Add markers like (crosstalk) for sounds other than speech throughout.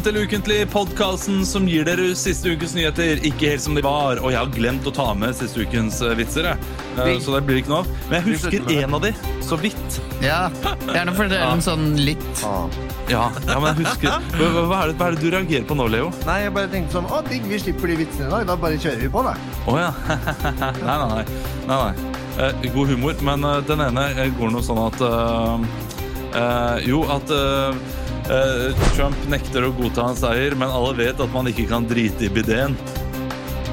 Velkommen til Ukentlig, podkasten som gir dere siste ukens nyheter ikke helt som de var. Og jeg har glemt å ta med siste ukens eh, vitser, jeg. Eh, så det blir ikke noe. Men jeg husker en av de, så vidt. Ja, Gjerne fortell den sånn litt. Ja, ja men jeg husker hva, hva, er det, hva er det du reagerer på nå, Leo? Nei, jeg bare tenkte sånn Å, digg, vi slipper de vitsene i dag. Da bare kjører vi på, da. Å ja. (laughs) nei, nei, nei. nei, nei. Eh, god humor, men eh, den ene går noe sånn at eh, eh, Jo, at eh, eh, Trump nekter å godta hans seier, men alle vet at man ikke kan drite i bideen.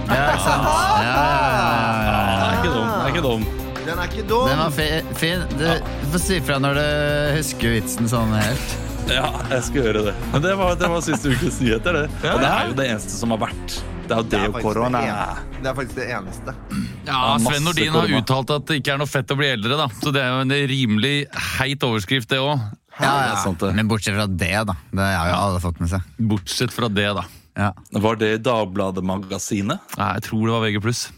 Ja, ikke sant? Ja, ja, ja, ja, Den er ikke dum. Den er ikke dum. Den er ikke dum. Den var fi- fin. Du, du får si fra når du husker vitsen sånn helt. Ja, jeg skal gjøre det. Men det var, det var siste ukes nyheter, det. Og det er jo det eneste som har vært. Det er jo det Det er og korona. det Det er faktisk det eneste. Ja, Sven Nordin har uttalt at det ikke er noe fett å bli eldre, da. Så det er jo en rimelig heit overskrift, det òg. Ja, ja. sant, det. Men bortsett fra det, da. Det har jo alle fått med seg. Bortsett fra det, da. Ja. Var det Dagbladet-magasinet? Nei, jeg tror det var VG+.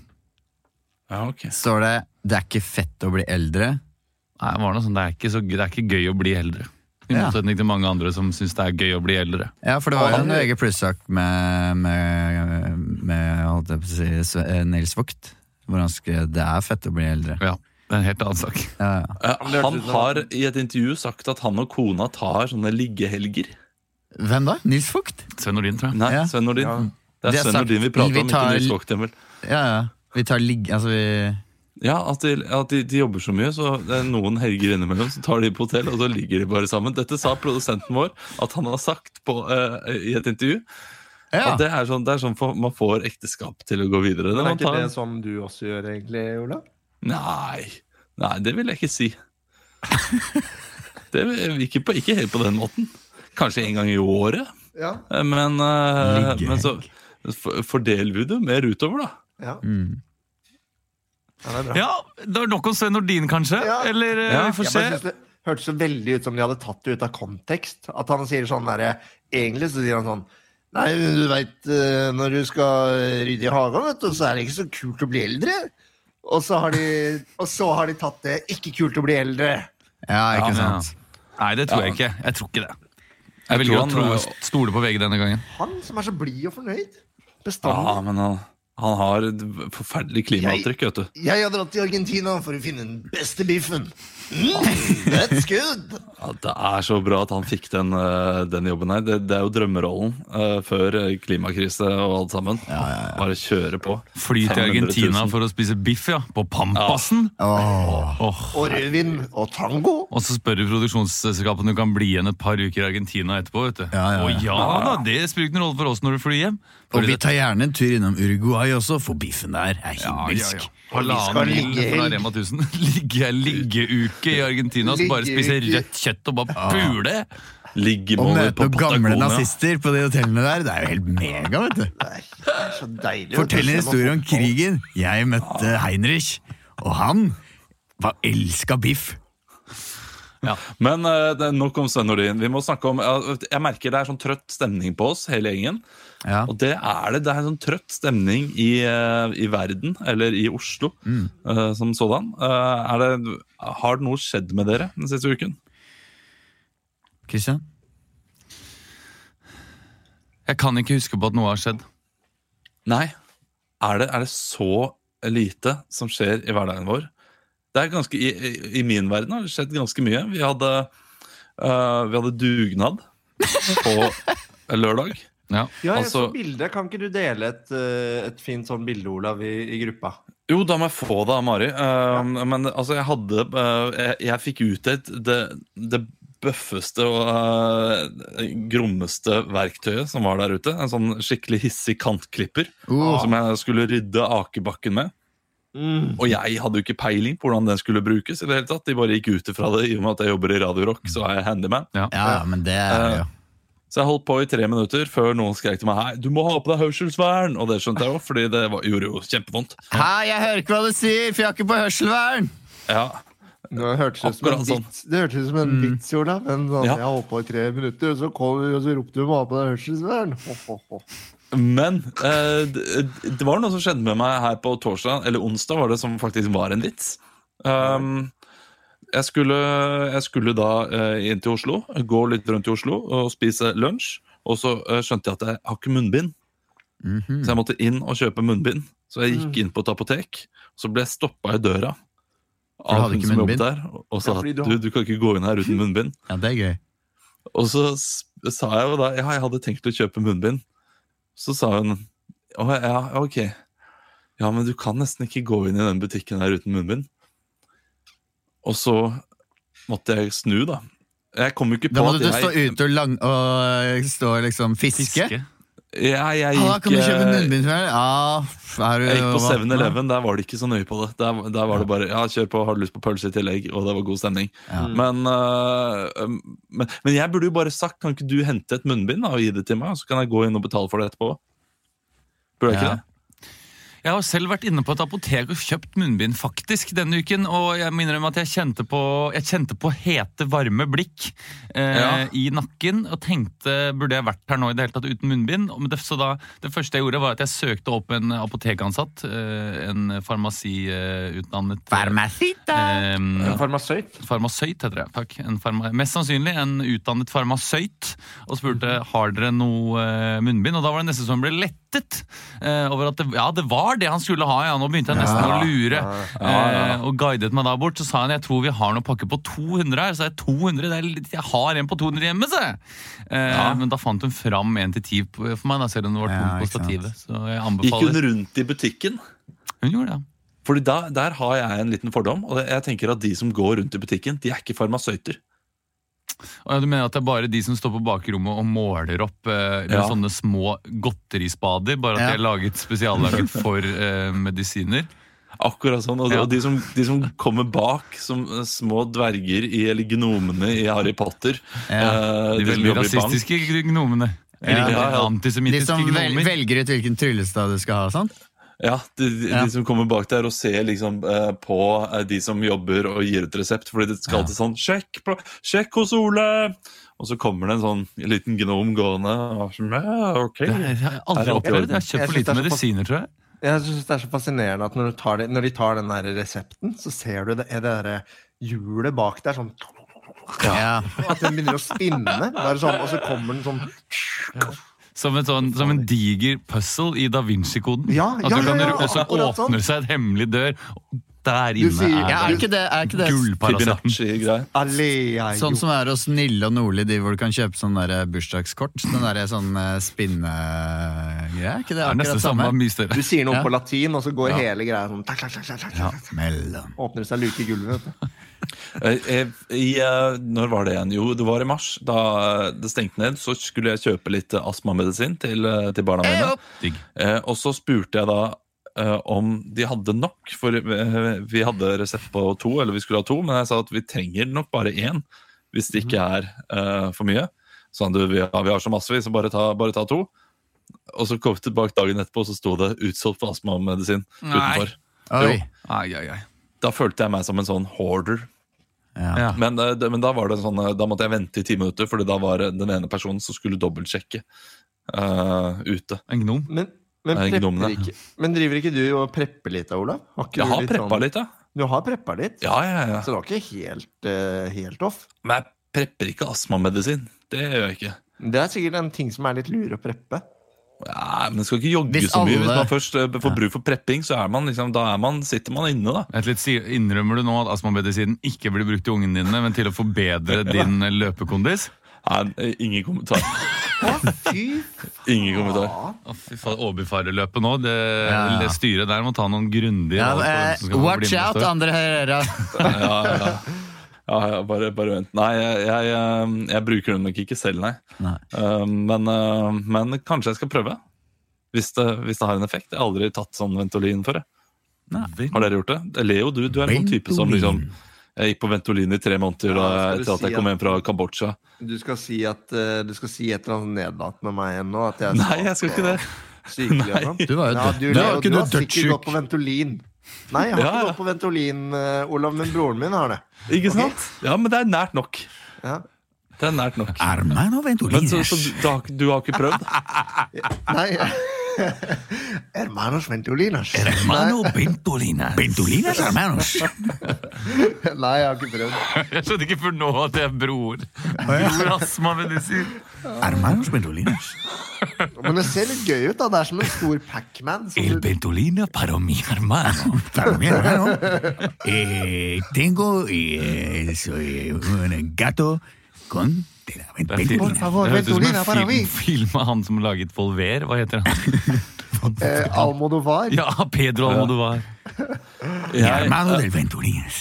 Ja, ok. Står det 'det er ikke fett å bli eldre'? Nei, det var noe sånn, det er ikke, så, det er ikke gøy å bli eldre. I Ja. motsetning til mange andre som syns det er gøy å bli eldre. Ja, for det var jo en VG pluss-sak med, med, med holdt jeg på å si, Nils Vogt. Hvor han skrev 'det er fett å bli eldre'. Ja, det er en helt annen sak. Ja, ja. Eh, Han har i et intervju sagt at han og kona tar sånne liggehelger. Hvem da? Nils Vogt? Sven Nordin, tror jeg. Nei, Ja. Sven Nordin. Ja. Det er har Sven sagt- Nordin vi prater vi om, ikke Nils Vogt-Emil. Ja, ja. Vi tar ligg... Altså, vi Ja, at, de, at de, de jobber så mye, så det er noen helger innimellom så tar de på hotell, og så ligger de bare sammen. Dette sa produsenten vår at han har sagt på, uh, i et intervju. Ja. At det er sånn, det er sånn for, man får ekteskap til å gå videre. Men er ikke det sånn du også gjør, egentlig, Ola? Nei, nei, det vil jeg ikke si. Det vil, ikke, på, ikke helt på den måten. Kanskje en gang i året. Ja. Eh, Men, uh, men så fordeler vi det mer utover, da. Ja, mm. ja det er bra. Ja, det er nok om Sven Nordin, kanskje? Ja. Eller eh, Ja, vi får se. det hørtes så veldig ut som de hadde tatt det ut av kontekst. At han sier sånn derre Egentlig så sier han sånn Nei, du veit, når du skal rydde i hagen, vet du, så er det ikke så kult å bli eldre. Og så har de, og så har de tatt det ikke kult å bli eldre. ja, ikke Ja. sant? Nei, det tror Ja. jeg ikke. Jeg tror ikke det. Jeg Jeg velger tror å stole på VG denne gangen. Han som er så blid og fornøyd. Ja, Bestandig. men han, han har et forferdelig klimaavtrykk, vet du. Jeg har dratt til Argentina for å finne den beste biffen. Mm, that's good! Ja, det er så bra at han fikk den, eh, den jobben her. Det, det er jo drømmerollen uh, før klimakrise og alt sammen. Bare kjøre på. Fly til 500 000. Argentina for å spise biff, ja. På Pampasen. Åh. Oh. Og rødvin og tango. Og så spør du produksjonsselskapet om du kan bli igjen et par uker i Argentina etterpå. vet du. Ja, ja, ja. Og ja da, det spiller ingen rolle for oss når du flyr hjem. Og vi tar gjerne en tur innom Uruguay også, for biffen der er himmelsk. ja, ja, ja. Og vi skal Halvannen mil ligge fra. Rema 1000. (laughs) Ligge, liggeuke i Argentina og så bare spise Liggeuke. rødt kjøtt og bare pule. Å Og møte noen gamle nazister på de hotellene der, det er jo helt mega, vet du. Det så deilig. Fortell en historie om krigen. Jeg møtte Heinrich, og han var elska biff. (laughs) Men uh, nok om Sven Nordin. Vi må snakke om Jeg merker det er sånn trøtt stemning på oss, hele gjengen. Ja. Og det er det. Det er en sånn trøtt stemning i, uh, i verden, eller i Oslo, eh, som sådan. Det, har det noe skjedd med dere den siste uken? Christian? Jeg kan ikke huske på at noe har skjedd. Nei. Er det, er det så lite som skjer i hverdagen vår? Det er ganske, i, i, min verden har det skjedd ganske mye. Vi hadde, uh, vi hadde dugnad på lørdag. Ja. Ja, jeg Altså- så bildet. Kan ikke du dele et, eh, et fint sånn bilde, Olav, i, i gruppa? Jo, da må jeg få det av Mari. Eh, Men altså, jeg hadde uh, Jeg, jeg fikk utdelt det, det bøffeste og uh, grommeste verktøyet som var der ute. En sånn skikkelig hissig kantklipper uh. som jeg skulle rydde akebakken med. Og jeg hadde jo ikke peiling på hvordan den skulle brukes. i det hele tatt De bare gikk ut ifra det. I og med at jeg jobber i Radio Rock, så er jeg handyman. Ja, ja, men det er det jo. Så jeg holdt på i tre minutter før noen skrek til meg Hei, du må ha på deg hørselsvern. Og det skjønte jeg jo, fordi det var, gjorde jo kjempevondt. Hei, jeg hører ikke hva du sier, for jeg har ikke på hørselsvern! Ja, Det hørtes ut som en sånn. vits, det hørtes ut som en vits, Olav. Men sånn, Ja. jeg holdt på i tre minutter, og så, kom, og så ropte du må ha på deg hørselsvern. Ho, ho, ho. Men eh, det, det var noe som skjedde med meg her på torsdag, eller onsdag var det som faktisk var en vits. Um, jeg, skulle, jeg skulle da eh, inn til Oslo, gå litt rundt i Oslo og spise lunsj. Og så eh, skjønte jeg at jeg har ikke munnbind, Mhm. så jeg måtte inn og kjøpe munnbind. Så jeg gikk inn på et apotek, så ble jeg stoppa i døra av hun som jobbet der, og sa at du du, kan ikke gå inn her uten (laughs) munnbind. Ja, det er gøy. Og så sa jeg jo da ja, jeg hadde tenkt å kjøpe munnbind. Så sa hun å ja, ok. Ja, men du kan nesten ikke gå inn i den butikken her uten munnbind. Og så måtte jeg snu, da. Jeg kom jo ikke Da måtte du stå ute og, lang, og stå liksom fiske. Fiske. Ja, jeg Ah, kan du kjøpe eh, munnbind for meg? Ja, er du Jeg gikk på 7-Eleven, der var det ikke så nøye på det. Der, der var det bare ja, kjør på, har du lyst på pølse i tillegg? Og det var god stemning. Ja. Men, øh, um, men, men jeg burde jo bare sagt kan ikke du hente et munnbind da, og gi det til meg, så kan jeg gå inn og betale for det etterpå? Burde jeg ikke det? Jeg har selv vært inne på et apotek og kjøpt munnbind faktisk denne uken, og jeg må innrømme at jeg kjente på, jeg kjente på hete, varme blikk eh, Ja. i nakken og tenkte burde jeg vært her nå i det hele tatt uten munnbind. Men det, så da, det første jeg gjorde, var at jeg søkte opp en apotekansatt, eh, en farmasiutdannet Farmasita! eh, En farmasøyt. Farmasøyt heter det. takk. En farma mest sannsynlig en utdannet farmasøyt. Og spurte har dere noe eh, munnbind. Og da var det nesten som hun ble lettet eh, over at det, ja, det var det han skulle ha. ja, Nå begynte jeg nesten å lure. Eh, og guidet meg da bort. Så sa han jeg tror vi har noen pakke på 200 her. Så jeg 200, det er litt, jeg har en på 200 hjemme, se! Eh, Men da fant hun fram en til ti for meg, da, selv om det var Ja, på stativet. Så jeg Gikk hun rundt i butikken? Hun gjorde det. Fordi da, Der har jeg en liten fordom. Og jeg tenker at De som går rundt i butikken, de er ikke farmasøyter. Og Du mener at det er bare de som står på bakrommet og måler opp eh, med Ja. sånne små godterispader, bare at Ja. de er laget spesiallaget for eh, medisiner? Akkurat sånn, Og, Ja. og de, som, de som kommer bak som eh, små dverger i, eller gnomene i Harry Potter Ja. eh, De de veldig rasistiske gnomene. Ja. Ja, ja. De som vel, velger ut hvilken tryllestav du skal ha sånn? Ja, de, de, Ja. de som kommer bak der og ser liksom eh, på eh, de som jobber og gir ut resept. Fordi det skal Ja. alltid sånn sjekk, på, 'Sjekk hos Ole!' Og så kommer det en sånn liten gnom gående. Og sånn, ja, ok. Det har jeg aldri det opplevd. Jeg har kjøpt for lite er medisiner, tror jeg. Jeg synes det er så fascinerende at når, du tar det, når de tar den der resepten, så ser du det, er det der hjulet bak der sånn Ja. (laughs) At den begynner å spinne. Sånn, og så kommer den sånn Som, et sånn, som en diger puzzle i Da Vinci-koden. Ja, At ja, ja, ja, Og så åpner det åpner seg et hemmelig dør. Der inne sier- er Ja, er det ikke det, er ikke det gullparasitten. Sånn som er hos Nille og Nordli, de hvor du kan kjøpe sånn der bursdagskort? Den der sånn eh, spinnegreie? Er ikke det Det er akkurat samme, samme? Du sier noe Ja. på latin, og så går Ja. hele greia sånn tak, tak, tak, Åpner det seg luke i gulvet. Eh, eh, I, eh, når var det igjen? Jo, det var i mars. Da det stengte ned, så skulle jeg kjøpe litt astmamedisin til, til barna mine. Eh, og så spurte jeg da eh, om de hadde nok, for eh, vi hadde resept på to, eller vi skulle ha to, men jeg sa at vi trenger nok bare én, hvis det ikke er eh, for mye. Så han, du, vi, har, vi har så massevis, så bare ta, bare ta to. Og så kom vi tilbake dagen etterpå, og så sto det 'utsolgt for astmamedisin' utenfor. Da følte jeg meg som en sånn hoarder. Ja. Men, eh, det- men da var det sånn, eh, da måtte jeg vente i ti minutter, Fordi da var det den ene personen som skulle dobbeltsjekke uh, ute. En gnom. Men, men, prepper ikke, men driver ikke du og prepper litt, da, Olav? Har ikke Jeg du har litt preppa sånn- litt, ja. Du har preppa litt? Ja, ja, ja. Så det var ikke helt, uh, helt off? Men jeg prepper ikke astmamedisin. Det gjør jeg ikke. Det er sikkert en ting som er litt lure å preppe. Ja, men skal ikke jogge Hvis så mye. Hvis man først eh, får bruk for prepping, så er man liksom, da er man, sitter man inne, da. Et litt, Innrømmer du nå at astmamedisinen ikke blir brukt til ungene dine, men til å forbedre (laughs) din eh, løpekondis? Nei, ingen kommentar. (laughs) Å, fy Ingen kommentar. Å, fy faen, Åbyfarerløpet nå. Det, Ja. det styret der må ta noen grundige Ja, eh, watch out. Andre herrer! Ja, ja. Ja, ja bare, bare vent. Nei, jeg, jeg, jeg, jeg bruker den nok ikke selv, nei. Nei. Uh, men, uh, men kanskje jeg skal prøve. Hvis det, hvis det har en effekt. Jeg har aldri tatt sånn Ventolin før. jeg. Har dere gjort det? Leo, du, du er en sånn type som liksom Jeg gikk på Ventolin i tre måneder Ja, etter at si jeg kom at- hjem fra Kambodsja. Du skal si at eh, Du skal si et eller annet nedlatende med meg ennå? At jeg Nei, jeg skal ikke det. Sykelig og sånn? Du var jo Ja, død- du, du Leo, du du har sikkert gått på Ventolin. Nei, jeg har Ja, ikke ja. gått på Ventolin, eh, Olav, men broren min har det. Ikke sant? Ja, men det er nært nok. Ja. Det er nært nok. Armen Ventolin? Men så, så du, du, har, du har ikke prøvd? (laughs) Nei, (laughs) Hermanos Ventolinas. Hermano (laughs) Bentolina. Bentolinas hermanos. (laughs) Nei, jeg har ikke prøvd. Jeg skjønte ikke før nå at det er bror. Bror si. Hermanos bentolinas. Men det ser litt gøy ut. da Det er som en stor Pac-Man. El Bentolina para mi hermano. Para mi hermano. Eh, tengo eh, soy un gato con Det er Por favor, det høres ut som en para film, mi. film av han som laget Volver. Hva heter han? (laughs) Eh, Almodovar. Ja, Pedro Almodovar. mi Jeg, hermano del Ventolinas.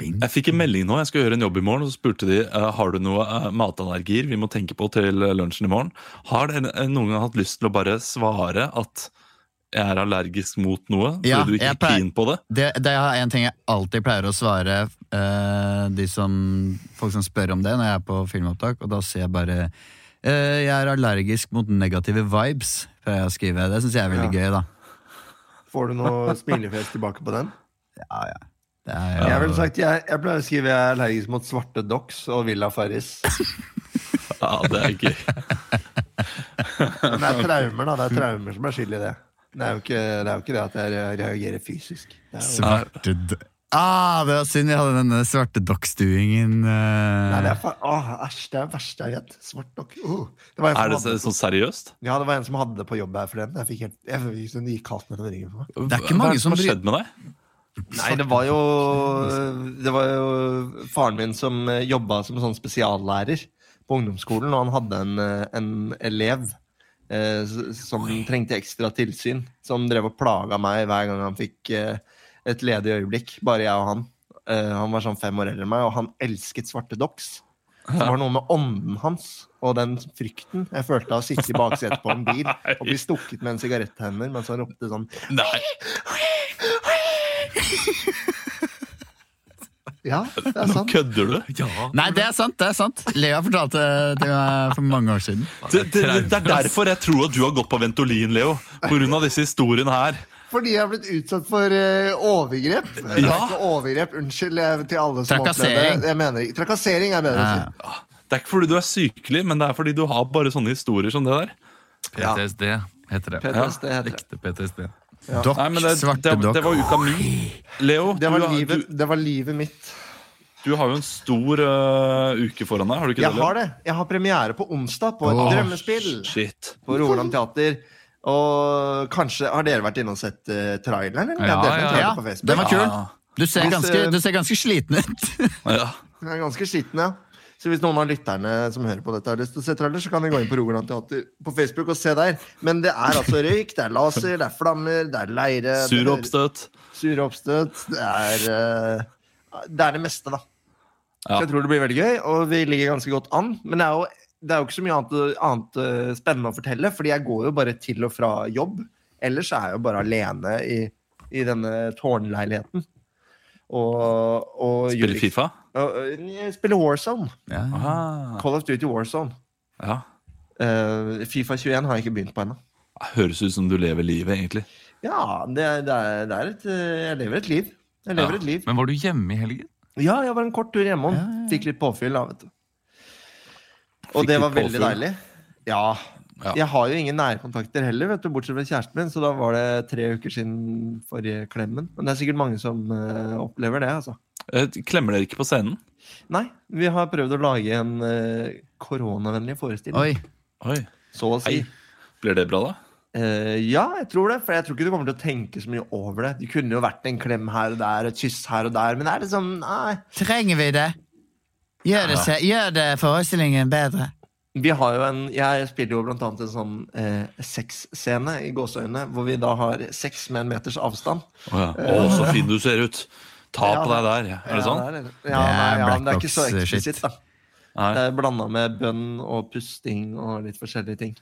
Jeg fikk en melding nå. Jeg skal gjøre en jobb i morgen. Og så spurte de eh, har du noe eh, matallergier vi må tenke på til lunsjen i morgen. Har dere eh, noen gang hatt lyst til å bare svare at jeg er allergisk mot noe? Ja, fordi du ikke er pleier- keen på det? Det, det er en ting jeg alltid pleier å svare uh, de som, folk som spør om det når jeg er på filmopptak, og da sier jeg bare uh, Jeg er allergisk mot negative vibes, pleier jeg å skrive. Det syns jeg er veldig gøy, da. Får du noe (laughs) smilefjes tilbake på den? Ja, ja. Det er, Jeg vil sagt, jeg, jeg pleier å skrive jeg er allergisk mot svarte docks og Villa Farris. (laughs) Ja, det er gøy. Men det er traumer, da. Det er traumer som er skyld i det. Det er jo ikke det, er jo ikke det at jeg reagerer fysisk. Det jo, Svarte Ah, det var synd vi hadde denne svartedokkstuingen. nei, det er Åh, æsj, det er det verste jeg vet. Svart dokk. Uh. Det Er det hadde, så- sånn seriøst? ja, det var en som hadde det på jobb her forleden. Jeg fikk helt Jeg fikk sånn gikk kaldt mellom ringene på meg. Det er ikke mange er som har skjedd med deg? Nei, det var jo Det var jo faren min som eh, jobba som sånn spesiallærer på ungdomsskolen, og han hadde en, eh, en elev eh, som trengte ekstra tilsyn. Som drev og plaga meg hver gang han fikk eh, et ledig øyeblikk. Bare jeg og han. Eh, han var sånn fem år eldre enn meg, og han elsket svarte docks. Det var noe med ånden hans og den frykten jeg følte av å sitte i baksetet på en bil (laughs) og bli stukket med en sigarettenner mens han ropte sånn Nei. (laughs) Ja, det er Nå sant. kødder du? Nei, det er sant! det er sant Lea fortalte det til meg for mange år siden. Det, det, det er derfor jeg tror at du har gått på Ventolin, Leo. På grunn av disse historiene her. Fordi jeg har blitt utsatt for uh, overgrep. Er Ja. Ikke overgrep, unnskyld jeg, til alle som opplever det. Jeg mener, trakassering er bedre å Ja. si. Det er ikke fordi du er sykelig, men det er fordi du har bare sånne historier som det der. PTSD heter det. PTSD heter det. Ekte PTSD. Dokk, Nei, det, svarte det, det var uka mi. Leo, Det var, du, livet, du, det var livet mitt. du har jo en stor uh, uke foran deg, har du ikke Jeg det? Jeg har det. Jeg har premiere på onsdag på et oh, drømmespill Shit. på Rogaland Teater. Og kanskje Har dere vært inne og sett uh, traileren? eller? Ja, ja, ja. Den var kul. Ja. Du ser ganske, eh, du ser ganske sliten ut. Ja. Jeg er ganske sliten, ja. Så hvis noen av lytterne som hører på dette har lyst til å se trailer, så kan de gå inn på Rogaland Teater på Facebook og se der. Men det er altså røyk, det er laser, det er flammer, det er leire Sur oppstøt. Sure oppstøt. Det er, eh, det er det meste, da. Ja. Så jeg tror det blir veldig gøy, og vi ligger ganske godt an. Men det er jo, det er jo ikke så mye annet, annet eh, spennende å fortelle, fordi jeg går jo bare til og fra jobb. Ellers er jeg jo bare alene i, i denne tårnleiligheten. Og, og Spiller Fifa? Jeg spiller Warzone. Ja. Ah, Call of Duty Warzone. ja. Eh, Fifa 21 har jeg ikke begynt på ennå. Høres ut som du lever livet, egentlig. Ja, det, det, er, det er et eh, Jeg lever et liv. Jeg lever Ja. et liv. Men var du hjemme i helgen? Ja, jeg var en kort tur hjemom. Fikk litt påfyll, da, vet du. Og Fikk det var veldig påfyll? deilig. Ja. Ja. Jeg har jo ingen nærkontakter heller, vet du, bortsett fra kjæresten min, så da var det tre uker siden forrige klemmen. Men det er sikkert mange som uh, opplever det, altså. Eh, Klemmer dere ikke på scenen? Nei, vi har prøvd å lage en eh, koronavennlig forestilling. Oi. Oi. Så å si. Hei. Blir det bra, da? Eh, ja, jeg tror det. For jeg tror ikke du kommer til å tenke så mye over det. Det kunne jo vært en klem her og der, et kyss her og der, men det er liksom Nei. Trenger vi det? Gjør det, se- gjør det forestillingen bedre. Vi har jo en Jeg spiller jo blant annet en sånn eh, sexscene i gåseøynene, hvor vi da har sex med en meters avstand. Å, ja. oh, så fin du ser ut! Ta Ja, på deg der. Er det sånn? Ja, det er, ja, nei, ja, men det er ikke så eksplisitt, da. Nei. Det er blanda med bønn og pusting og litt forskjellige ting.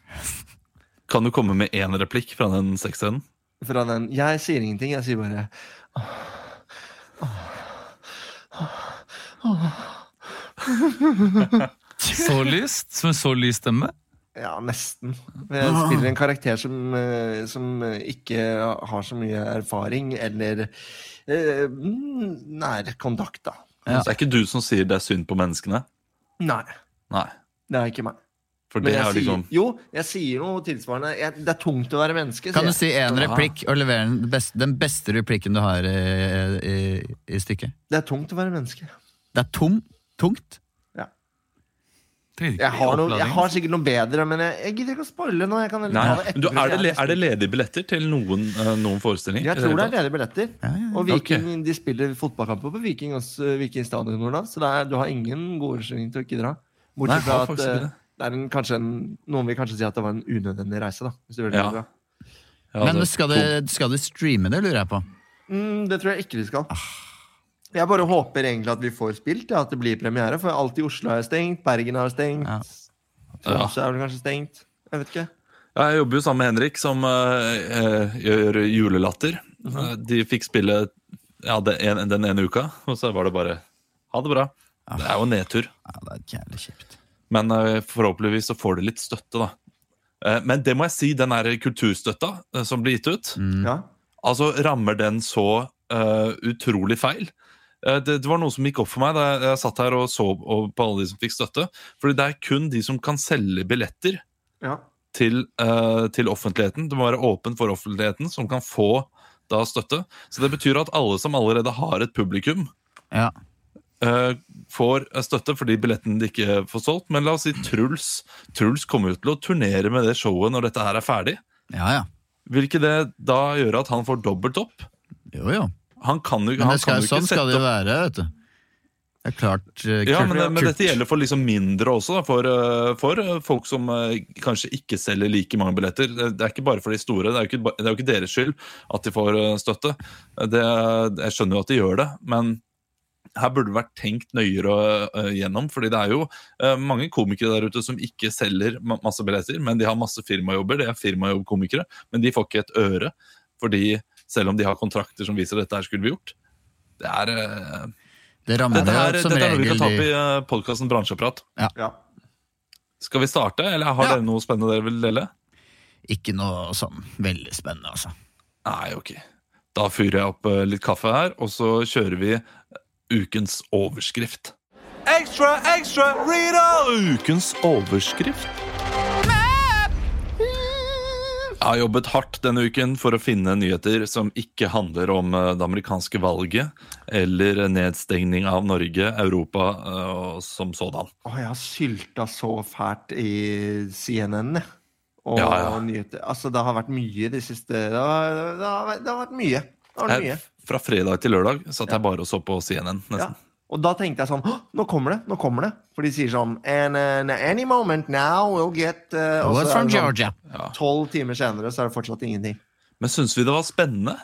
(laughs) Kan du komme med én replikk fra den sexscenen? Fra den Jeg sier ingenting, jeg sier bare (laughs) Så lyst? Som en så lys stemme? Ja, nesten. Jeg spiller en karakter som, eh, som ikke har så mye erfaring eller eh, mm, nær kontakt, da. Så det er ikke du som sier det er synd på menneskene? Nei, Nei. det er ikke meg. For Men det jeg er liksom sier, jo, jeg sier noe tilsvarende. Jeg, det er tungt å være menneske. Kan du si én replikk og levere den beste, den beste replikken du har i, i, i stykket? Det er tungt å være menneske. Det er tom, tungt. Jeg har, noe, jeg har sikkert noe bedre, men jeg, jeg gidder ikke å spoile nå. Jeg kan Nei, du, er, det, er det ledige billetter til noen, eh, noen forestillinger? Jeg tror det er ledige billetter. Ja, ja. Og Viking, de spiller fotballkamper på Viking, også, Viking stadion, Nordland, så det er, du har ingen gode unnskyldning til å ikke dra. Bortsett fra at eh, det. det er en, kanskje en, noen vil kanskje si at det var en unødvendig reise. da hvis du vil Ja. Ja, Men skal du, skal du streame det, lurer jeg på? Mm, det tror jeg ikke vi skal. Jeg bare håper egentlig at vi får spilt, ja, at det blir premiere. For alt i Oslo er stengt, Bergen er stengt, Ja. Tromsø er vel kanskje stengt. Jeg vet ikke. Ja, jeg jobber jo sammen med Henrik, som eh, gjør julelatter. Eh, De fikk spille ja, det en, den ene uka, og så var det bare ha det bra. Det er jo nedtur. Ja, det er jævlig kjipt. Men uh, forhåpentligvis så får de litt støtte, da. Uh, Men det må jeg si, den der kulturstøtta som blir gitt ut, Mm. Ja. altså rammer den så utrolig feil. Eh, det, det var noe som gikk opp for meg da jeg, jeg satt her og så på alle de som fikk støtte. Fordi det er kun de som kan selge billetter ja. til, uh, til offentligheten. Det må være åpen for offentligheten, som kan få da støtte. Så det betyr at alle som allerede har et publikum, Ja. uh, får støtte fordi billetten de ikke får solgt. Men la oss si Truls Truls kommer jo til å turnere med det showet når dette her er ferdig. ja, ja. Vil ikke det da gjøre at han får dobbelt opp? Jo, jo. Han kan jo, han skal, kan jo sånn ikke skal det jo være, vet du. Det er klart kult, ja, kult- men, men dette gjelder for liksom mindre også, da, for, eh, for eh, folk som eh, kanskje ikke selger like mange billetter. Det er ikke bare for de store. Det er jo ikke, det er jo ikke deres skyld at de får eh, støtte. Det, jeg skjønner jo at de gjør det, men her burde det vært tenkt nøyere eh, gjennom. fordi det er jo eh, mange komikere der ute som ikke selger ma masse billetter, men de har masse firmajobber. Det er firmajobbkomikere, men de får ikke et øre. Fordi selv om de har kontrakter som viser at dette her skulle vi gjort. Det er, uh, Det rammer dette, her, som dette er noe vi kan ta opp i i podkasten Bransjeprat. ja. Skal vi starte, eller har Ja. dere noe spennende dere vil dele? Ikke noe sånn veldig spennende, altså. Nei, ok. Da fyrer jeg opp uh, litt kaffe her, og så kjører vi ukens overskrift. Ekstra, ekstra, Rita! Ukens overskrift. Jeg har jobbet hardt denne uken for å finne nyheter som ikke handler om eh, det amerikanske valget eller nedstengning av Norge, Europa og som sådan. Å, jeg har sylta så fælt i CNN. Og Ja, ja. nyheter. Altså, det har vært mye de siste Det har, det har, det har vært mye. Det har vært mye. Jeg, fra fredag til lørdag satt jeg bare og så på CNN. Ja. Og da tenkte jeg sånn Nå kommer det! Nå kommer det! For de sier sånn And uh, any moment now we'll get uh, og så What's er from sånn, Georgia? Tolv timer senere så er det fortsatt ingenting. Men syns vi det var spennende?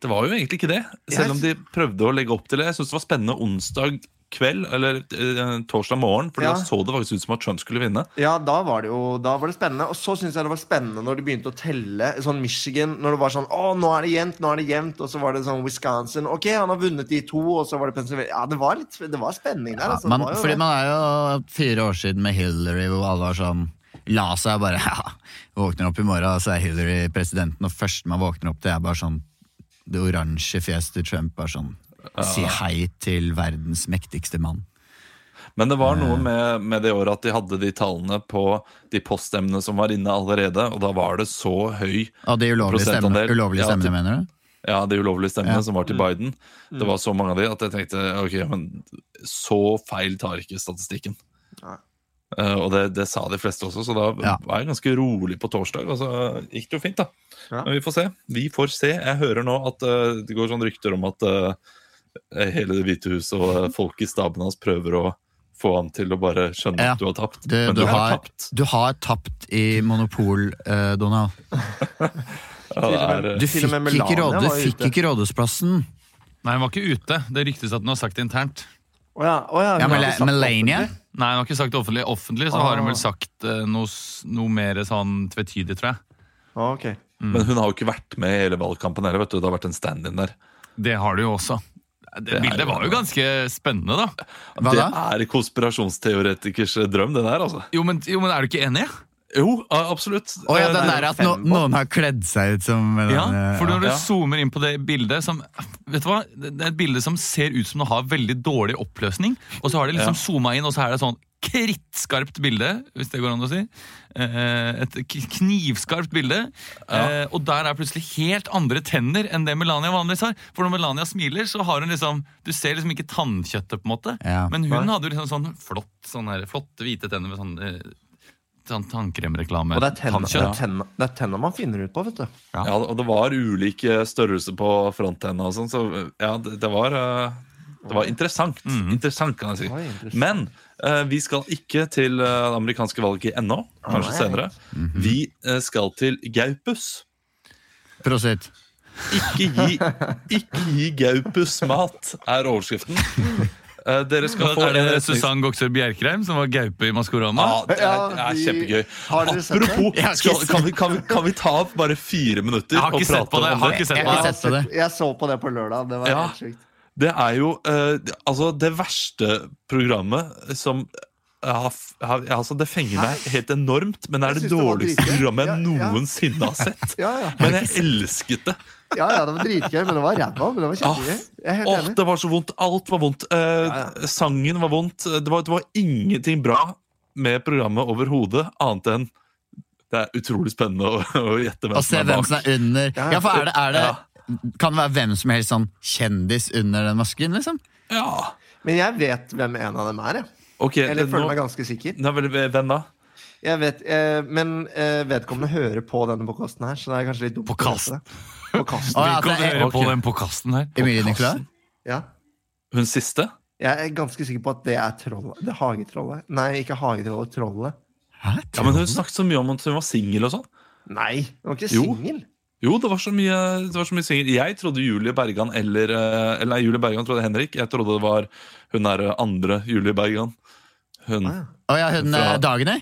Det var jo egentlig ikke det. Selv om de prøvde å legge opp til det. Jeg syns det var spennende onsdag kveld, eller eh, torsdag morgen, for Ja. da så det faktisk ut som at Trump skulle vinne. Ja, da var det jo da var det spennende. Og så syns jeg det var spennende når de begynte å telle sånn Michigan. Når det var sånn Å, nå er det jevnt, nå er det jevnt. Og så var det sånn Wisconsin. Ok, han har vunnet de to, og så var det Pennsylvania. Ja, det var litt Det var spenning der. Ja, Altså, man, det var jo fordi det. man er jo fire år siden med Hillary, hvor alle var sånn La seg bare (laughs) ja, Våkner opp i morgen, og så er Hillary presidenten, og første man våkner opp til, er bare sånn det oransje fjeset til Trump. Bare sånn Si hei til verdens mektigste mann. Men det var noe med, med det året at de hadde de tallene på de poststemmene som var inne allerede, og da var det så høy Av de ulovlige stemmene, ulovlige ulovlige Ja, stemmene til- mener du? Ja, de ulovlige stemmene Ja. som var til Biden. Det var så mange av de at jeg tenkte ok, men så feil tar ikke statistikken. Nei. Eh, og det, det sa de fleste også, så da Ja. var jeg ganske rolig på torsdag. Og så gikk det jo fint, da. Ja. Men vi får se. Vi får se. Jeg hører nå at uh, det går sånn rykter om at eh, hele Det hvite huset og eh, folk i staben hans prøver å få han til å bare skjønne Ja. at du har tapt. Du, Men du, har, tapt. du har tapt i Monopol, eh, Donald. (laughs) Ja, det er, eh, Du fikk, med ikke, Melania råd, du fikk ikke rådhusplassen. Nei, hun var ikke ute. Det ryktes at hun har sagt det internt. Oh ja, oh ja, Ja, hun har det Melania? Nei, hun har ikke sagt det offentlig. Offentlig så har hun Ah. vel sagt eh, noe, noe mer sånn tvetydig, tror jeg. Ah, okay. mm. Men hun har jo ikke vært med i hele valgkampen heller. vet du. Det har vært en stand-in der. Det har du jo også. Det, Det bildet var jo ganske spennende, da. Hva det da? er konspirasjonsteoretikers drøm, det der, altså. Jo, men, jo, men er du ikke enig? Jo, absolutt. Å ja, Eh, den er- der at no, noen har kledd seg ut som den, Ja, eh, for når du Ja. zoomer inn på det bildet som Vet du hva? Det er et bilde som ser ut som det har veldig dårlig oppløsning. Og så har det liksom zooma inn, og så er det sånn krittskarpt bilde, hvis det går an å si. Eh, et knivskarpt bilde. Ja. og der er plutselig helt andre tenner enn det Melania vanligvis har. For når Melania smiler, så har hun liksom Du ser liksom ikke tannkjøttet, på en måte. Ja. Men hun hadde jo liksom sånn flott, sånn her, flotte hvite tenner med sånn, eh, sånn tannkremreklame. Og det er tenna, det er tenna, det er tenna man finner ut på, vet du. Ja. Ja, og det var ulik størrelse på fronttenna og sånn, så ja, det, det var eh, Det var interessant. Interessant, kan jeg si. Interessant. Men eh, vi skal ikke til eh, det amerikanske valget ennå. Kanskje Alright. senere. Vi eh, skal til Gaupus. Prosit. Ikke gi, ikke gi Gaupus mat, er overskriften. (laughs) Eh, dere skal få Er det en Susann Goksør Bjerkreim, som var gaupe i Maskorama? Ja, det er, det er kjempegøy. Har dere sett det? Apropos, Jeg skal, kan, vi, kan, vi, kan vi ta opp bare fire minutter og prate på det, jeg om har det? ikke sett Jeg på det. ikke sett på det. Jeg så på det på lørdag. Det var Ja. helt sjukt. Det er jo uh, altså det verste programmet som har, har, altså Det fenger meg helt enormt, men det er det dårligste programmet jeg Ja, ja. noensinne har sett. (laughs) Ja, ja. Men jeg elsket det. ja, ja, det var dritgøy, men det var ræva. Men det var kjempegøy. Jeg enig. det var så vondt. Alt var vondt. Eh, Ja, Sangen var vondt. Det var, det var ingenting bra med programmet overhodet, annet enn det er utrolig spennende å, (laughs) å gjette hvem Og se som hvem som er under. Ja. Ja, for er det, er det Ja. Kan det være hvem som helst sånn kjendis under den masken, liksom? Ja, Men jeg vet hvem en av dem er. Jeg. Ok. Eller jeg føler nå- meg ganske sikker. Nei, vel, Hvem da? Jeg vet, eh, men eh, vedkommende hører på denne podkasten her, så det er kanskje litt dumt. På Podkast. På det. Ah, (laughs) ja, altså, jeg, er på den på kasten her? Emilie Nicolas? Ja. Hun siste? Jeg er ganske sikker på at det er trollet. Det er hagetrollet. Nei, ikke hagetrollet. Trollet. Hæ? Ja, men Hun snakket så mye om at hun var singel og sånn. Nei, hun var ikke singel. Jo, det var så mye, det var så mye singel. Jeg trodde Julie Bergan eller eh, Eller nei, Julie Bergan trodde Henrik. Jeg trodde det var hun der andre Julie Bergan. Hun Ah, ja. Oh, ja, hun Fra- eh, Dagny?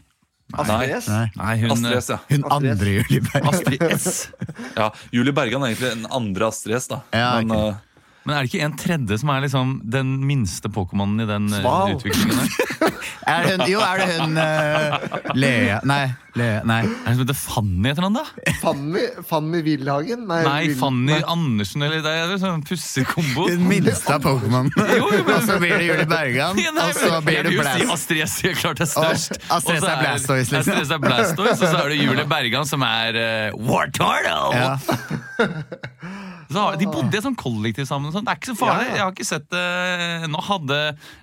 Astrid S. Nei. Nei, hun Astrid S, ja. Hun Astrid S. andre Julie Bergan. Astrid S. (laughs) ja. Julie Bergan er egentlig den andre Astrid S, da. Ja, Men okay. uh, Men er det ikke en tredje som er liksom den minste Pokémonen i den eh, Sval. utviklingen der? (laughs) Er det hun, jo, er det hun uh, Lea Nei. Lea, nei. Er det som heter Fanny etter han da? Fanny, Fanny Wilhagen? Nei, Wil- Fanny nei. Andersen eller det er en sånn pussig kombo. Den minste av Pokémon. (laughs) Og så blir det Julie Bergan, Ja, nei, og så blir jeg det vil jo si Blast. Astrid S er klart er størst. Og Astrid S er Blastoise, liksom. Astrid S er Blastoise, og så er det (laughs) Julie Bergan som er uh, Wartortle! Ja. (laughs) Så har- de bodde i et sånt kollektiv sammen. og sånt. Det er ikke så farlig. Ja, ja. Jeg har ikke sett det Nå hadde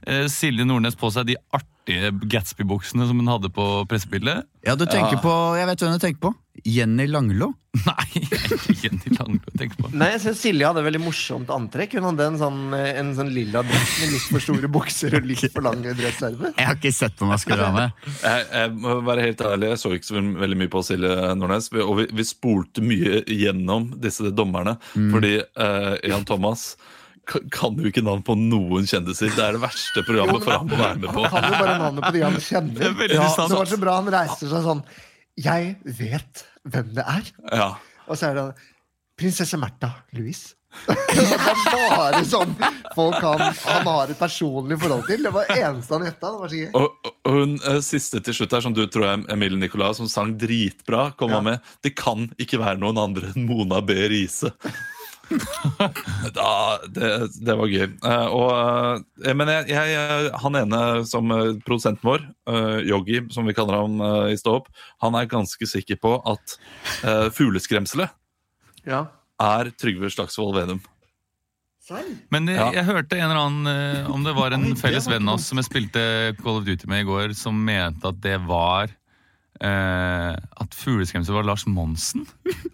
eh, Silje Nordnes på seg de artige Gatsby-buksene som hun hadde på pressebildet. ja, du tenker på Jeg vet hvem du tenker på. Jenny Langlo. (laughs) Nei, ikke Jenny Langlo jeg tenker på. Nei, jeg synes Silje hadde veldig morsomt antrekk. Hun hadde en sånn, en sånn lilla dress med litt for store bukser og litt for lange dresserme. Jeg har ikke sett på Maskorama. jeg, jeg må være helt ærlig, jeg så ikke så veldig mye på Silje Nordnes. Og vi, vi spolte mye gjennom disse dommerne. Fordi uh, Jan Thomas kan jo ikke navn på noen kjendiser. Det er det verste programmet for ham å være med på. Han kan jo bare navnet på de han kjenner. Det, Ja, det var så bra han reiser seg sånn Jeg vet hvem det er. Ja. Og så er det prinsesse Märtha Louise. (laughs) det var bare sånn folk han, han har et personlig forhold til. Det var eneste han gjetta. Og, og hun eh, siste til slutt her, som du tror er Emilie Nicolas, som sang dritbra, kom Ja. med Det kan ikke være noen andre enn Mona B. Riise. (laughs) da, det, det var gøy. Eh, og, eh, men jeg, jeg, han ene som eh, produsenten vår, uh, Yogi, som vi kaller ham i Stå opp, han er ganske sikker på at uh, fugleskremselet Ja. er Trygve Slagsvold Vedum. Men jeg, Ja. jeg hørte en eller annen Om det var en felles var venn av oss som jeg spilte Call of Duty med i går, som mente at det var eh, At fugleskremsel var Lars Monsen.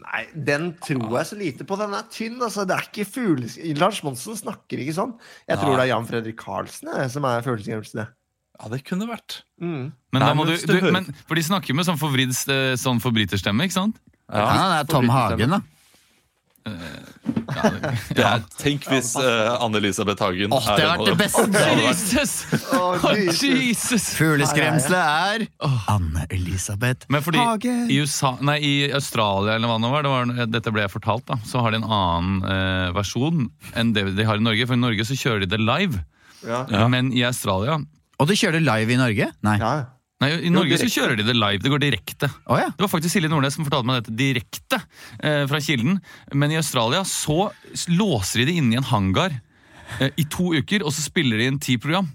Nei, den tror jeg så lite på. Den er tynn. altså. Det er ikke fugles... Lars Monsen snakker ikke sånn. Jeg tror Nei. det er Jan Fredrik Karlsen jeg, som er fugleskremselet. Ja, det kunne vært. Mm. Men, Nei, da må men du, du du, men, for de snakker med sånn forvridd eh, sånn forbryterstemme, ikke sant? Ja, Ja. det er Tom Hagen, da. Ja, det, Det er, tenk hvis uh, Anne-Elisabeth Hagen Åh, det har vært det beste! Jesus! Å, Jesus. Fugleskremselet er Anne-Elisabeth Hagen. i, USA, nei, i Australia eller hva det var, det var, dette ble jeg fortalt, da, så har de en annen eh, versjon enn det de har i Norge. For i Norge så kjører de det live, Ja. Ja. men i Australia Og de kjører det live i Norge? Nei. ja. Nei, I Norge så kjører de det live. Det går direkte. Oh, ja. Det var faktisk Silje Nordnes som fortalte meg dette direkte eh, fra kilden. Men i Australia så låser de det inne i en hangar eh, i to uker, og så spiller de inn ti program.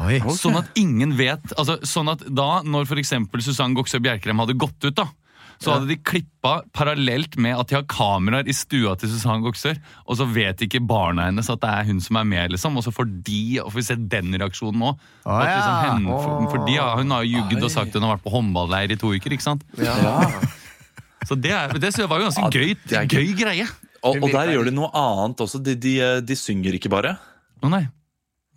Oi. Sånn at ingen vet altså, Sånn at da, når for eksempel Susann Goksøy Bjerkrem hadde gått ut, da så hadde de klippa parallelt med at de har kameraer i stua til Susann Goksør, og så vet ikke barna hennes at det er hun som er med, liksom. Og så får de og får vi se den reaksjonen òg. Å, ja. for, for de hun har jo jugd og sagt hun har vært på håndballeir i to uker. ikke sant? Ja. Så det, er, det var jo ganske Ja, gøy, gøy greie. Og, og der gjør de noe annet også. De, de, de synger ikke bare. Å nei.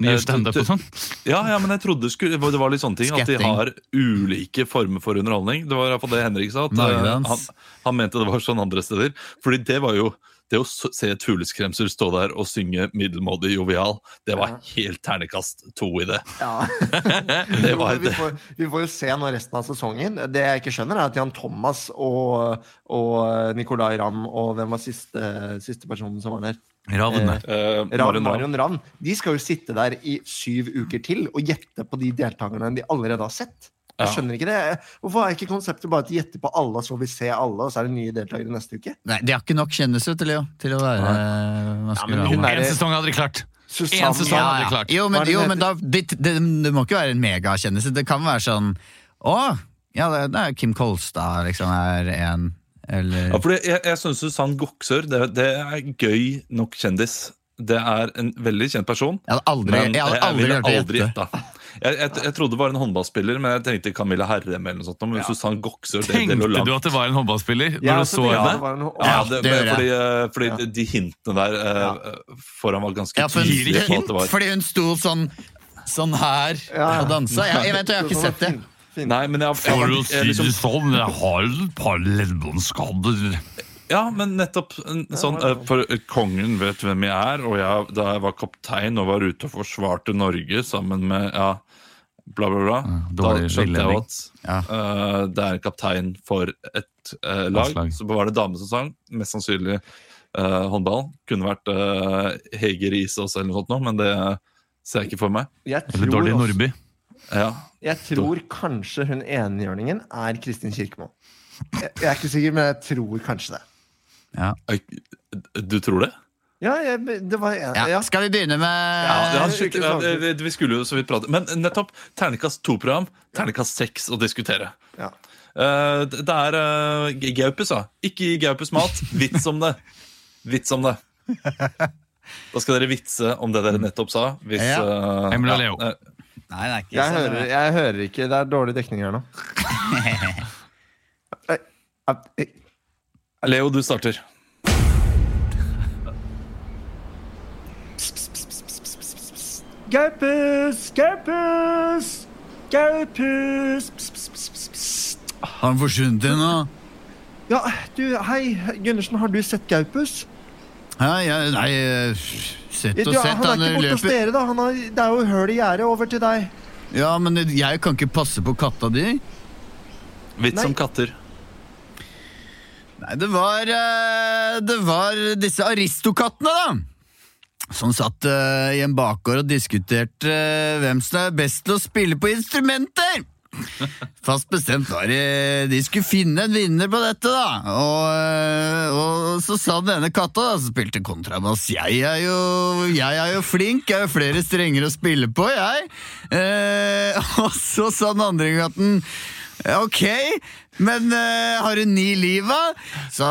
De Eh, standup og sånn. Ja, ja, men jeg trodde det, skulle, det var litt sånne ting At de har ulike former for underholdning. Det var i hvert fall det Henrik sa. At, eh, han, han mente det var sånn andre steder. Fordi det var jo det å se et fugleskremsel stå der og synge middelmådig jovial, det var helt ternekast to i det. Ja. (laughs) (laughs) Det var vi, får, vi får jo se nå resten av sesongen. Det jeg ikke skjønner, er at Jan Thomas og, og Nicolay Ramm og hvem var siste, siste personen som var der? Ravn. Eh, Eh, Ravn, Marion Ravn. De skal jo sitte der i syv uker til og gjette på de deltakerne de allerede har sett. Jeg Ja. skjønner ikke det. Hvorfor er ikke konseptet bare at de gjetter på alle, så vi ser alle, og så er det nye deltakere neste uke? Nei, de har ikke nok kjendiser til, Leo, til å være Ja, men Maskerade. er- En sesong hadde de klart. Susanne En sesong ja, hadde de ja. klart. Jo, men, jo, men da, det, det, det må ikke være en megakjendis. Det kan være sånn Å, ja, det, det er Kim Kolstad liksom er en Eller Ja, fordi jeg, jeg syns Susann Goksør det, det er gøy nok kjendis. Det er en veldig kjent person. Jeg hadde aldri, Men jeg hadde aldri jeg, det aldri gjetta. Jeg, jeg, jeg trodde det var en håndballspiller, men jeg tenkte Camilla Herrem eller noe sånt. Men Susann Goksør, det, det Tenkte du at det var en håndballspiller Ja, du så det- ja, henne? det var en- Ja, Ja, det, det fordi, eh, fordi Ja. de, hintene der uh, foran var ganske Ja, for tydelige på at det var fordi hun sto sånn Sånn her Ja. og dansa. Jeg, jeg vet jeg har ikke sett det. Nei, men jeg, jeg, å si liksom, sånn, jeg har et par leddbåndskader. Ja, men nettopp sånn eh, For eh, kongen vet hvem jeg er, og jeg, da jeg var kaptein og var ute og forsvarte Norge sammen med ja, bla, bla, bla, da skjønte jeg at Ja. eh, det er en kaptein for et uh, lag. Så var det dame som sang. Mest sannsynlig uh, håndball. Kunne vært uh, Hege Riise også, eller noe sånt, men det ser jeg ikke for meg. Jeg Eller tror, Dårlig også, Nordby. Ja. jeg tror kanskje hun enhjørningen er Kristin Kirkemo. Jeg, jeg er ikke sikker, men jeg tror kanskje det. Ja. Du tror det? Ja, jeg, det var ja. Ja. Skal vi begynne med Ja, ja, ja, vi, vi skulle jo så vidt prate Men nettopp, Ternekast to-program, Ternekast seks å diskutere. Ja. Eh, det er uh, Gaupus, da. Ikke gi Gaupus mat. Vits om det. Vits om det. (laughs) Da skal dere vitse om det dere nettopp sa. Hvis, Ja. eh, Emil og Leo. Nei, det er ikke Jeg så hører, jeg hører ikke. Det er dårlig dekning her nå. (laughs) Eh, Leo, du starter. Gaupus! Gaupus! Gaupus! Har han forsvunnet ennå? Ja, du, hei, Gundersen, har du sett Gaupus? Ja, ja, nei, eh, sett og sett. han er Han ikke borte hos dere, da. Han har, det er jo høl i gjerdet over til deg. Ja, men jeg kan ikke passe på katta di. Vits om katter. Nei, det var eh, Det var disse aristokattene, da. Som satt eh, i en bakgård og diskuterte eh, hvem som er best til å spille på instrumenter. (laughs) Fast bestemt var det De skulle finne en vinner på dette, da. Og, eh, og så sa den ene katta, da, som spilte kontrabass Jeg er jo, jeg er jo flink, jeg har jo flere strenger å spille på, jeg. Eh, (laughs) og så sa den andre katten Ok, men uh, har du ni liv, da? Så,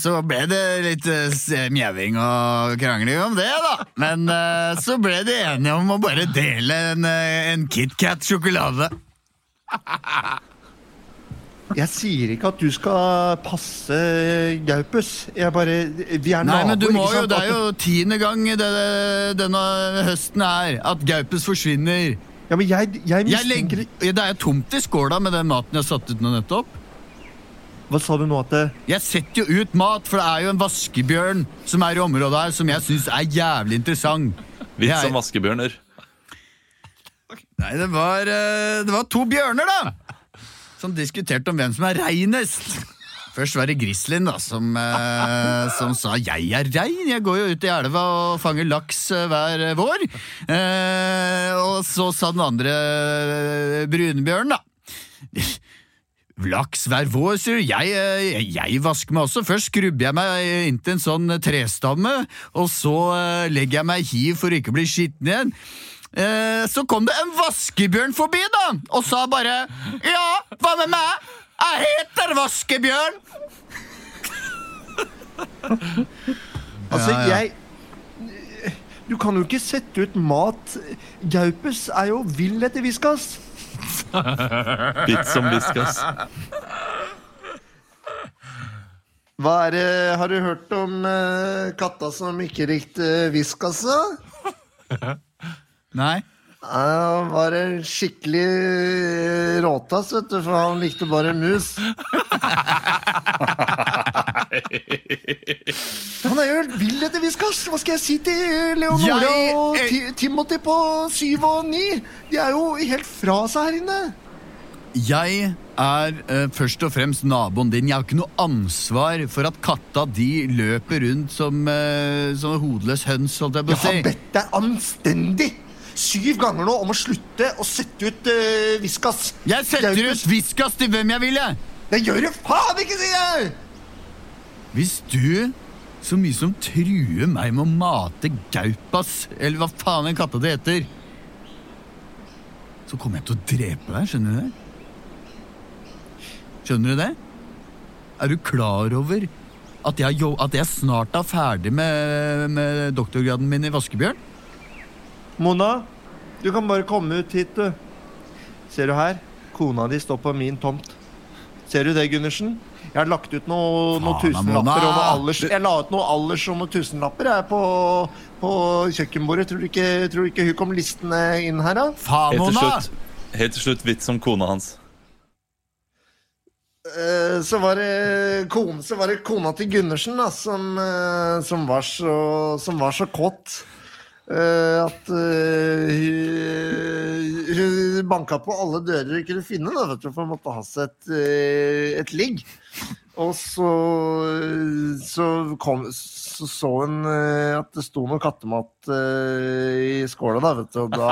så ble det litt uh, mjauing og krangling om det, da. Men uh, så ble de enige om å bare dele en, en KitKat-sjokolade. (laughs) Jeg sier ikke at du skal passe Gaupus. Jeg bare Vi er Nei, naboer. men du må jo. Det er jo tiende gang det, denne høsten her at Gaupus forsvinner. Ja, men jeg, jeg Jeg legger, det er tomt i skåla med den maten jeg har satt ut nå nettopp. Hva sa du nå at det Jeg setter jo ut mat, for det er jo en vaskebjørn som er i området her, som jeg syns er jævlig interessant. Vits som om vaskebjørner. Nei, det var, eh, det var to bjørner, da! Som diskuterte om hvem som er reinest. Først var det Grislin da, som, eh, som sa 'jeg er rein', jeg går jo ut i elva og fanger laks eh, hver vår. Eh, og så sa den andre eh, brunbjørnen, da. Laks hver vår, sier du. Jeg, eh, jeg vasker meg også. Først skrubber jeg meg inntil en sånn trestamme, og så legger jeg meg i hiv for ikke å bli skitten igjen. Eh, så kom det en vaskebjørn forbi, da, og sa bare Ja, hva med meg? Jeg heter Vaskebjørn! (laughs) Altså, Ja, ja. jeg Du kan jo ikke sette ut mat. Gaupus er jo vill etter Viskas. (laughs) Bitt som viskas. Hva er det Har du hørt om uh, katta som ikke likte Viskas, da? (laughs) Nei. Han var en skikkelig råtass, vet du, for han likte bare mus. (laughs) Han er jo helt vill etter Viskas! Hva skal jeg si til Leonora Jeg- og Ti Timothy på syv og ni? De er jo helt fra seg her inne. Jeg er eh, først og fremst naboen din. Jeg har ikke noe ansvar for at katta di løper rundt som, uh, som hodeløs høns, holdt jeg på Jeg å har si. bedt deg anstendig syv ganger nå om å slutte å sette ut uh, Viskas. Jeg setter ut Viskas til hvem jeg vil, jeg! Det gjør du faen ikke, sier jeg! Hvis du så mye som truer meg med å mate Gaupas, eller hva faen den katta det heter, så kommer jeg til å drepe deg, skjønner du det? Skjønner du det? Er du klar over at jeg, at jeg snart er ferdig med, med doktorgraden min i vaskebjørn? Mona, du kan bare komme ut hit, du. Ser du her? Kona di står på min tomt. Ser du det, Gundersen? Jeg har lagt ut noen noe tusenlapper og noe alders... Jeg la ut noe alders og noen tusenlapper jeg, på, på kjøkkenbordet. Tror du, ikke, tror du ikke hun kom listende inn her, da? Faen, Helt til Mona! slutt, helt til slutt vits om kona hans. Eh, så var det, kone, så var det kona til Gundersen da, som, eh, som, var, så, som var så kåt. Eh, at uh, hun, hun banka på alle dører hun kunne finne, da, vet du, for hun måtte ha seg et, uh, et ligg. Og så, så, kom, så så hun at det sto noe kattemat i skåla, da, vet du. Og da,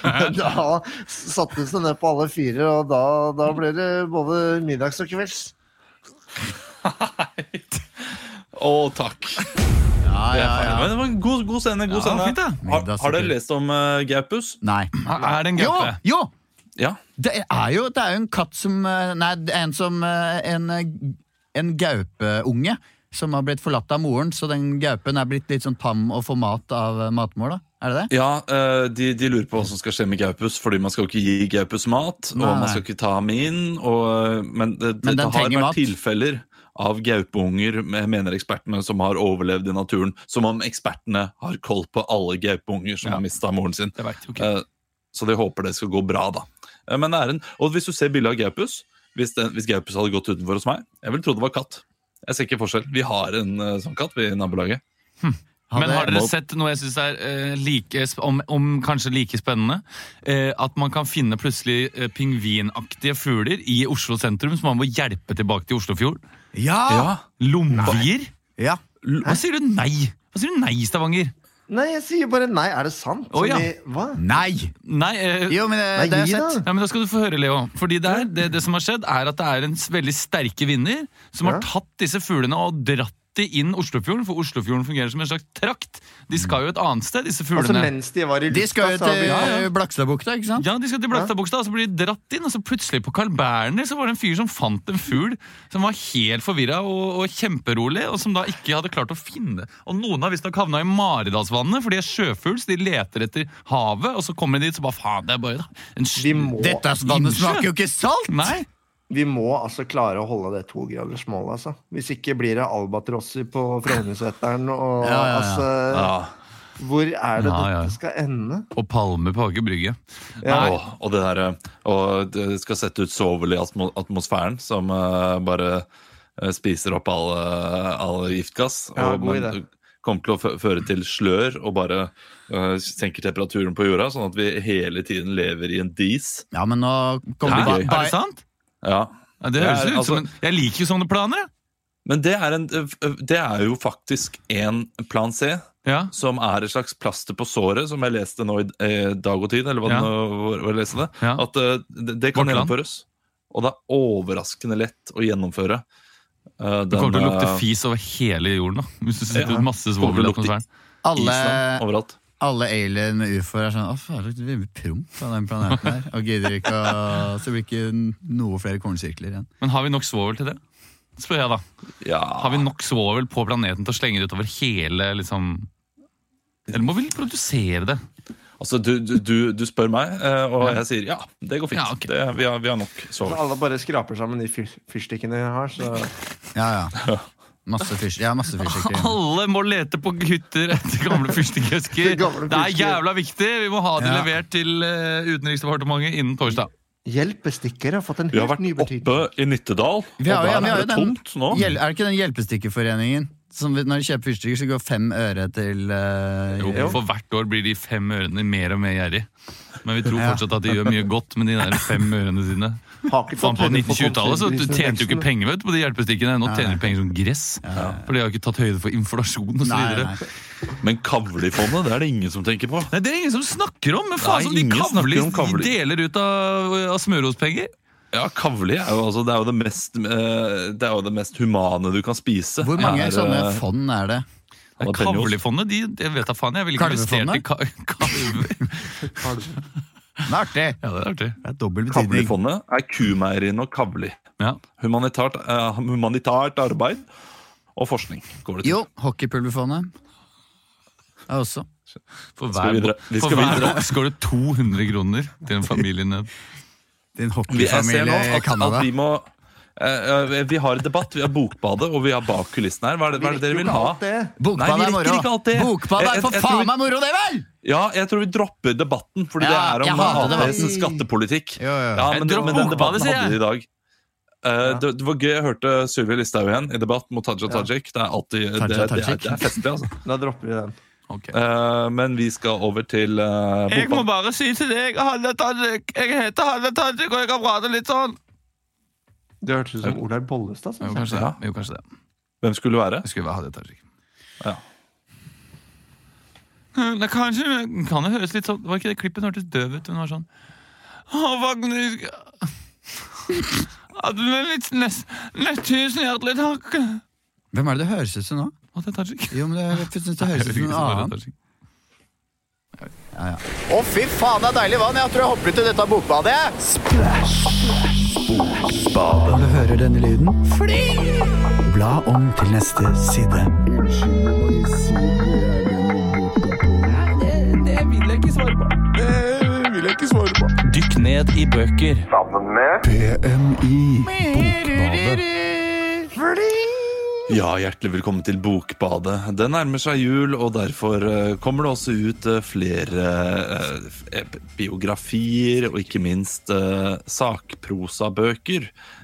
(laughs) da satte hun seg ned på alle fire, og da, da ble det både middags og kvelds. Å, takk. Ja, ja, ja. Men det var en god, god scene. God Ja, scene. fint, det. Har, har dere lest om uh, Gaupus? Nei. Er det en Jo, gaupe? jo! Ja. Det er jo, det er en katt som eh, Nei, det er en som eh, En, en gaupeunge som har blitt forlatt av moren, så den gaupen er blitt litt sånn tam og får mat av matmål, da. Er det det? Ja, eh, de, de lurer på hva som skal skje med Gaupus, fordi man skal ikke gi Gaupus mat, og man skal ikke ta ham inn, og, men det, Men det, den har vært mat. tilfeller av gaupeunger, mener ekspertene, som har overlevd i naturen, som om ekspertene har koll på alle gaupeunger som Ja. har mista moren sin. Det vet okay. Eh, Så de håper det skal gå bra, da. Eh, Men det er en, og hvis du ser bildet av Gaupus hvis, den, hvis Gaupus hadde gått utenfor hos meg, jeg ville trodd det var katt. Jeg ser ikke forskjell. Vi har en eh, sånn katt vi i nabolaget. Men har dere sett noe jeg syns er eh, like, om, om kanskje like spennende? Eh, at man kan finne plutselig eh, pingvinaktige fugler i Oslo sentrum som man må hjelpe tilbake til Oslofjord. Ja! Lomvier? ja. Hva sier du nei? Hva sier du nei, Stavanger? Nei, jeg sier bare nei. Er det sant? Oh, ja. Hva? Nei! Nei, eh, Jo, men det, Nei, det har jeg sett. da. Ja, men Da skal du få høre, Leo. Fordi det, er, det, det som har skjedd, er at det er en veldig sterke vinder som har tatt disse fuglene og dratt de inn Oslofjorden, for Oslofjorden fungerer som en slags trakt. De skal jo et annet sted, disse fuglene. Altså mens de var i De skal jo lufta, til Ja, ja. Blakstadbukta, ikke sant? Ja, de skal til Blakstadbukta, og så blir de dratt inn. Og så plutselig på Carl Berner så var det en fyr som fant en fugl som var helt forvirra og, og kjemperolig, og som da ikke hadde klart å finne Og noen har visstnok havna i Maridalsvannet, for de er sjøfugl, så de leter etter havet, og så kommer de dit, så bare faen, det er bare en må, Dette vannet smaker jo ikke salt! Nei. Vi må altså klare å holde det togradersmålet, altså. Hvis ikke blir det albatrosser på Frognerseteren og (laughs) Ja, ja, ja. altså Ja. Hvor er det Ja, ja. dette skal ende? Og palmer på Aker Brygge. Ja. Og, og det der, og det skal sette ut sovelig atmosfæren, som uh, bare eh, spiser opp all, eh, all giftgass. Ja, og, god men kommer til å føre til slør og bare uh, senker temperaturen på jorda, sånn at vi hele tiden lever i en dis. Ja, men nå kommer Det vi gøy. Er det sant? Ja. Ja, det Det er, ut som altså- en Jeg liker jo sånne planer, jeg. Men det er, en, det er jo faktisk en plan C, Ja. som er et slags plaster på såret, som jeg leste nå i eh, Dag og Tid, eller hva Ja. nå hvor, hvor jeg leste det. Ja. At det, det kan Vårt gjennomføres. Og det er overraskende lett å gjennomføre. Eh, Det kommer til å lukte fis over hele jorden da, hvis du sitter Ja. masse svovel i atmosfæren. alle. Alle alien med ufoer er sånn Å, faen, det blir promp av den planeten her. Og gidder ikke å Så blir det ikke noe flere kornsirkler igjen. Men har vi nok svovel til det? Spør jeg da. Ja. Har vi nok svovel på planeten til å slenge det utover hele liksom Eller må vi produsere det? Altså, du, du, du, spør meg, eh, og jeg sier ja, det går fint. Ja, okay. det, vi, har, vi har nok svovel. sovet. alle bare skraper sammen de fyrstikkene jeg har, så Ja, ja. (laughs) Masse fyrst, ja, masse fyrstikker. (laughs) Alle må lete på gutter etter gamle fyrstikkesker. (laughs) Det er jævla viktig! Vi må ha det Ja. levert til eh, Utenriksdepartementet innen torsdag. Hjelpestikker har fått en Vi har helt vært ny oppe i Nittedal, Vi har, og der vi er det tomt nå. Er det ikke den hjelpestikkerforeningen? Som når de kjøper fyrstikker, så går fem øre til uh, Jo, Jo. For hvert år blir de fem ørene mer og mer gjerrig. Men vi tror Ja. fortsatt at de gjør mye godt med de der fem ørene sine. Faen, På 1920-tallet så tjente jo ikke penger vet, på de hjelpestikkene. Nå tjener du penger som gress. For de har ikke tatt høyde for inflasjon osv. Men Kavli-fondet, det er det ingen som tenker på. nei, Det er ingen som snakker om! Men faen som de ingen snakker kavli, kavli. deler ut av, av smørospenger. Ja, Kavli er jo, altså, det er jo det mest eh, Det er jo det mest humane du kan spise. Hvor mange Er, sånne eh, fond er det? Kavlefondet? De, jeg vet da faen, jeg ville ikke investert i ka (laughs) kalver. Det er artig! Ja, det er artig. Det er dobbel betydning. Kavli-fondet er Kumeieriene og Kavli. Ja. Humanitært, uh, humanitært arbeid og forskning går det til. Jo, Hockeypulverfondet er også. For hver, vi? For hver boks går det 200 kroner til en familie ned. (laughs) Din hockeyfamilie i Canada. at vi må eh, eh, Vi har debatt, vi har Bokbadet, og vi har bak kulissene her. Hva er det, hva er det dere vil ha? Bokbadet vi er rekker ikke moro! alt det. Bokbadet er for faen meg moro, det vel! Ja, jeg tror vi dropper debatten, fordi Ja, det er om APs skattepolitikk. Jo, jo. Ja, men, men den debatten hadde de i dag. Eh, det, det var gøy, Jeg hørte Sylvi Listhaug igjen i debatt mot Taja Tajik. Det er alltid det, det, er, det er festlig, altså. Da dropper vi den. Ok. Uh, men vi skal over til uh, Jeg må bare si til deg, Hanne Tajik, jeg heter Hanne Tajik, og jeg kan prate litt sånn. Det hørtes ut som Olaug Bollestad. Jo, kanskje Ja. det. Jo, kanskje det. Hvem skulle det være? Jeg skulle være Hanne Tajik. Ja. Det kan, ikke, kan det høres litt sånn Var ikke det klippet hørtes døv ut? Hun var sånn Å, faktisk At du er litt nest, nest tusen hjertelig takk. Hvem er det det høres ut som nå? Halle Tajik. Jo, men det, jeg synes det høres ut som noe annet. Ja, ja. Å, fy faen, det er deilig vann. Jeg tror jeg hopper ut i dette bokbadet. Når du hører denne lyden, Fly! bla om til neste side. Nei, det, vil jeg ikke svare på. Det vil jeg ikke svare på. Dykk ned i bøker. Ja, hjertelig velkommen til Bokbadet. Det nærmer seg jul, og derfor eh, kommer det også ut eh, flere eh, biografier og ikke minst eh,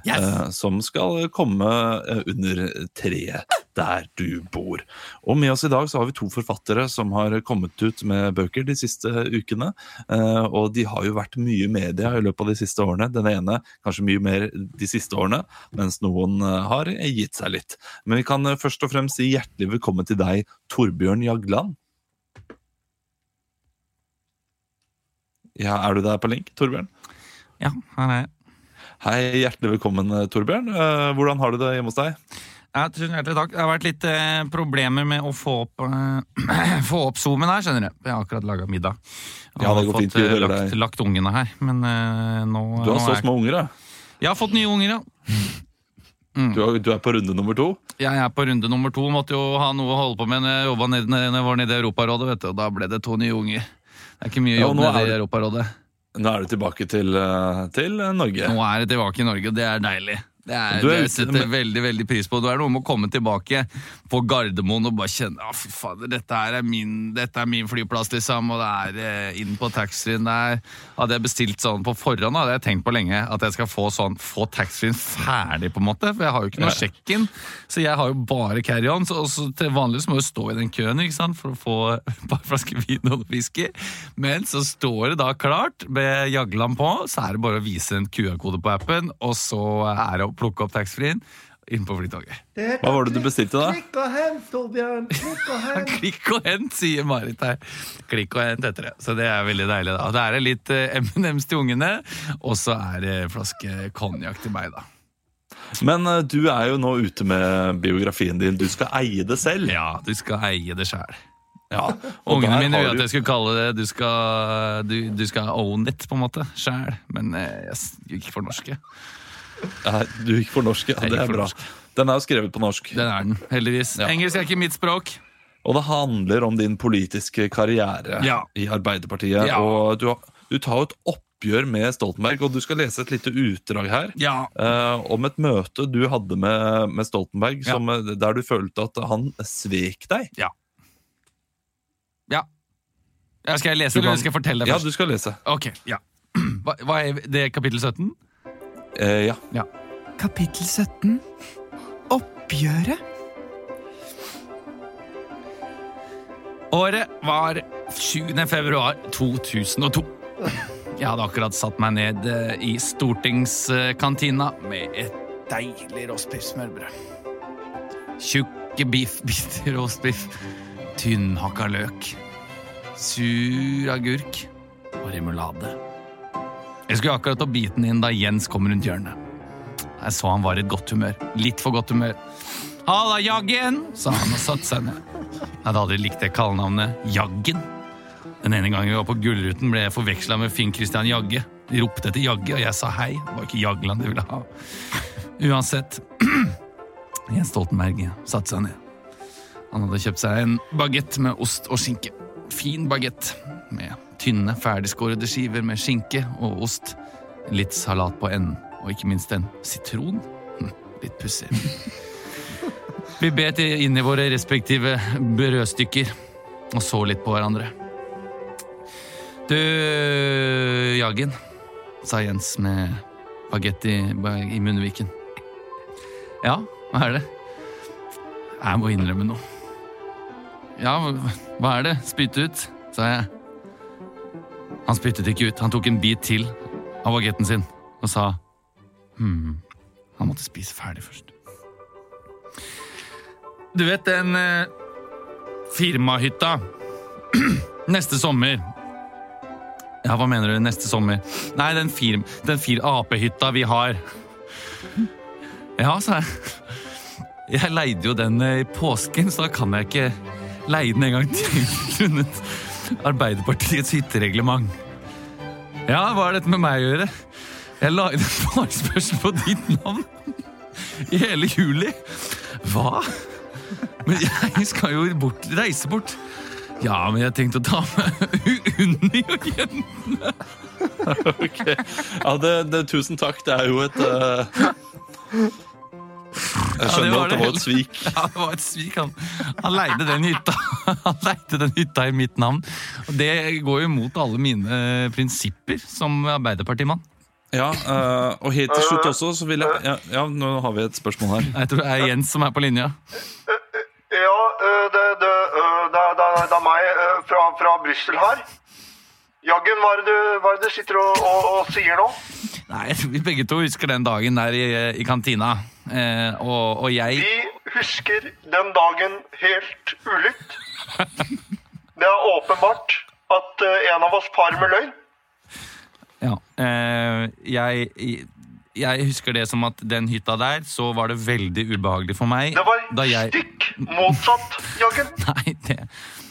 sakprosabøker eh, som skal komme eh, under treet der du bor. Og med oss i dag så har vi to forfattere som har kommet ut med bøker de siste ukene. eh, Og de har jo vært mye i media i løpet av de siste årene. Den ene kanskje mye mer de siste årene, mens noen har gitt seg litt. Men vi kan først og fremst si hjertelig velkommen til deg, Torbjørn Jagland. Ja, Er du der på link, Torbjørn? Ja, her er jeg. Hei, hjertelig velkommen, eh, Torbjørn. Eh, Hvordan har du det hjemme hos deg? Ja, tusen hjertelig takk. Det har vært litt eh, problemer med å få opp, eh, (clears throat) få opp zoomen her, skjønner du. Jeg har akkurat laga middag. Og Ja, det har går fått fint, eh, lagt, lagt ungene her. Men eh, nå, Du har nå så er- små unger, ja. Jeg har fått nye unger, ja. Du er, du er på runde nummer to. Jeg er på runde nummer to. Måtte jo ha noe å holde på med når jeg, nede, når jeg var nede i Europarådet. vet du, og Da ble det to nye unger. Det er ikke mye å jobbe ja, er i det- Europarådet. Nå er du tilbake til, eh, til Norge. Nå er jeg tilbake i Norge, og det er deilig. Det, er, Du er det setter jeg veldig veldig pris på. Det er noe med å komme tilbake på Gardermoen og bare kjenne ah, fy fader, dette, her er min, dette er min flyplass, liksom. Og det er eh, inn på taxfree-en der. Hadde jeg bestilt sånn på forhånd, hadde jeg tenkt på lenge at jeg skal få sånn, få taxfree-en ferdig, på en måte. For jeg har jo ikke noe Ja. check-in, så jeg har jo bare carry-on. Så, og så til vanlig så må jeg stå i den køen ikke sant, for å få (laughs) et par flasker vin og noe whisky. Men så står det da klart med Jagland på, så er det bare å vise en QR-kode på appen, og så er det å plukke opp taxfree-en inn på flytoget. Hva var det du bestilte, da? Klikk og hent, Torbjørn! Klikk og (laughs) hent! Klikk og hent, sier Marit her. Klikk og hent etter det. Så det er veldig deilig. da. Da er det litt eh, M&M's til ungene, og så er det flaske konjakk til meg, da. Men eh, du er jo nå ute med biografien din. Du skal eie det selv. Ja, du skal eie det sjæl. Ja, (laughs) Ungene mine ville at jeg skulle kalle det Du skal, du, du skal own it, på en måte, sjæl. Men eh, jeg gikk for norske. Nei, Du gikk for norsk, ja. Det er bra. Den er jo skrevet på norsk. Den er den, heldigvis. Ja. Engelsk er ikke mitt språk. Og det handler om din politiske karriere Ja. i Arbeiderpartiet. Og du, du tar jo et oppgjør med Stoltenberg, og du skal lese et lite utdrag her. Ja. uh, om et møte du hadde med, med Stoltenberg, Ja. som, eh, der du følte at han svek deg. Ja. ja. Skal jeg lese, Du eller skal jeg fortelle deg Ja, du skal lese. Ok, ja. (clears throat) Hva, hva er det kapittel 17? Eh, ja. Kapittel 17. Oppgjøret. Året var 7. februar 2002. Jeg hadde akkurat satt meg ned eh, i stortingskantina med et deilig rostbiffsmørbrød. Tjukke biffbiter (laughs) rostbiff, tynnhakka løk, sur agurk og remulade. Jeg skulle akkurat ta biten inn da Jens kom rundt hjørnet. Jeg så han var i et godt humør. Litt for godt humør. Halla, Jaggen! sa han og satte seg ned. Jeg hadde aldri likt det kallenavnet Jaggen. Den ene gangen vi var på Gullruten, ble jeg forveksla med Finn Christian Jagge. De ropte etter Jagge, og jeg sa hei. Det var ikke Jagland de ville ha. Uansett. (clears throat) Jens Stoltenberg satte seg ned. Han hadde kjøpt seg en bagett med ost og skinke. Fin bagett med tynne, ferdigskårede skiver med skinke og ost. Litt salat på enden, og ikke minst en sitron. Hm, Litt pussig. (laughs) Vi bet inn i våre respektive brødstykker og så litt på hverandre. Du, Jaggen, sa Jens med bagett i, i munnviken. Ja, hva er det? Jeg må innrømme noe. Ja, hva er det? Spytt ut, sa jeg. Han spyttet ikke ut. Han tok en bit til av bagetten sin og sa hm, han måtte spise ferdig først. Du vet den eh, firmahytta (clears throat) neste sommer Ja, hva mener du? Neste sommer? Nei, den, firm, den fir apehytta vi har. (laughs) Ja, sa jeg. Jeg leide jo den eh, i påsken, så da kan jeg ikke leie den en gang til (laughs) grunnet Arbeiderpartiets hyttereglement. Ja, hva har dette med meg å gjøre? Jeg la inn en forespørsel på ditt navn i hele juli. Hva? Men jeg skal jo bort, reise bort. Ja, men jeg tenkte å ta med Unni og jentene. Ok. Ja, det, det, tusen takk. Det er jo et eh, Jeg skjønner skjønner det at det var et svik. (laughs) Ja, det var et svik. Han, han leide den hytta (laughs) Han leide den hytta i mitt navn. Og det går jo imot alle mine prinsipper som Arbeiderpartimann. Ja, eh, og helt til slutt også, så vil jeg ja, ja, nå har vi et spørsmål her. Jeg tror det er Jens som er på linja. Ja, øh, det, det, det, det, det er meg fra, fra Brussel her. Jaggen, hva er det du, hva er det du sitter og, og, og sier nå? Nei, jeg (laughs) tror Vi begge to husker den dagen der i, i kantina. Eh, og, og jeg Vi husker den dagen helt ulikt. Det er åpenbart at øh, en av oss farmer løy. Ja. Eh, jeg, jeg husker det som at den hytta der, så var det veldig ubehagelig for meg. Det var jeg, stikk motsatt, Jørgen. (laughs) Nei, det,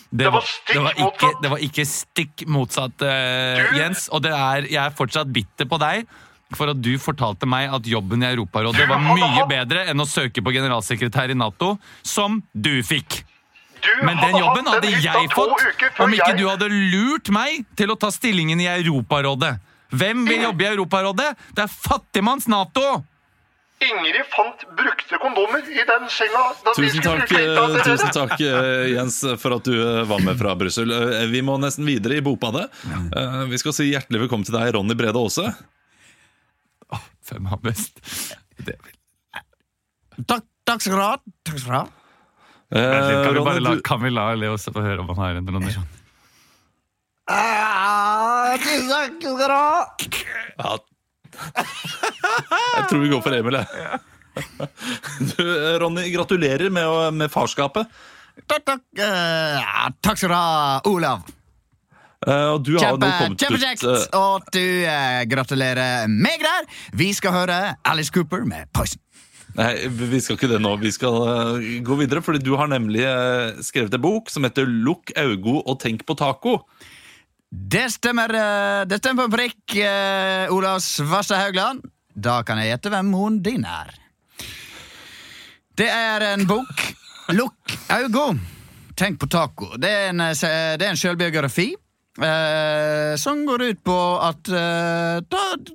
det, Det var stikk det, var ikke, motsatt. det var ikke stikk motsatt, uh, Jens. Og det er, jeg er fortsatt bitter på deg for at du fortalte meg at jobben i Europarådet var mye bedre enn å søke på generalsekretær i Nato, som du fikk. Du Men den jobben hadde jeg fått om ikke jeg- du hadde lurt meg til å ta stillingen i Europarådet. Hvem vil jobbe i Europarådet? Det er fattigmanns Nato! Ingrid fant brukte kondomer i den senga. Tusen takk, eh, tusen takk eh, Jens, for at du eh, var med fra Brussel. Vi må nesten videre i Bokbadet. Vi skal si hjertelig velkommen til deg, Ronny Brede Aase. Hvem har best? Det. Takk, takk skal du ha. Takk skal du ha. Eh, Kan vi, bare la, kan vi la Leo få høre om han har en Ronny? Ah, Tusen takk skal du ha. ja. Jeg tror vi går for Emil, jeg. Du, Ronny, gratulerer med, med farskapet. Takk, takk. Eh, takk skal du ha, Olav. Eh, Og du har Kjempe, nå kommet ut uh, at du uh, gratulerer meg der. Vi skal høre Alice Cooper med Poison. Nei, vi skal ikke det nå. Vi skal uh, gå videre, fordi du har nemlig skrevet en bok som heter 'Lukk augo og tenk på taco'. Det stemmer, det stemmer på prikk, eh, Olav Svarstad Haugland. Da kan jeg gjette hvem hun din er. Det er en bok. Lukk augo, tenk på taco. Det er en, det er en sjølbiografi. Eh, som går ut på at, eh,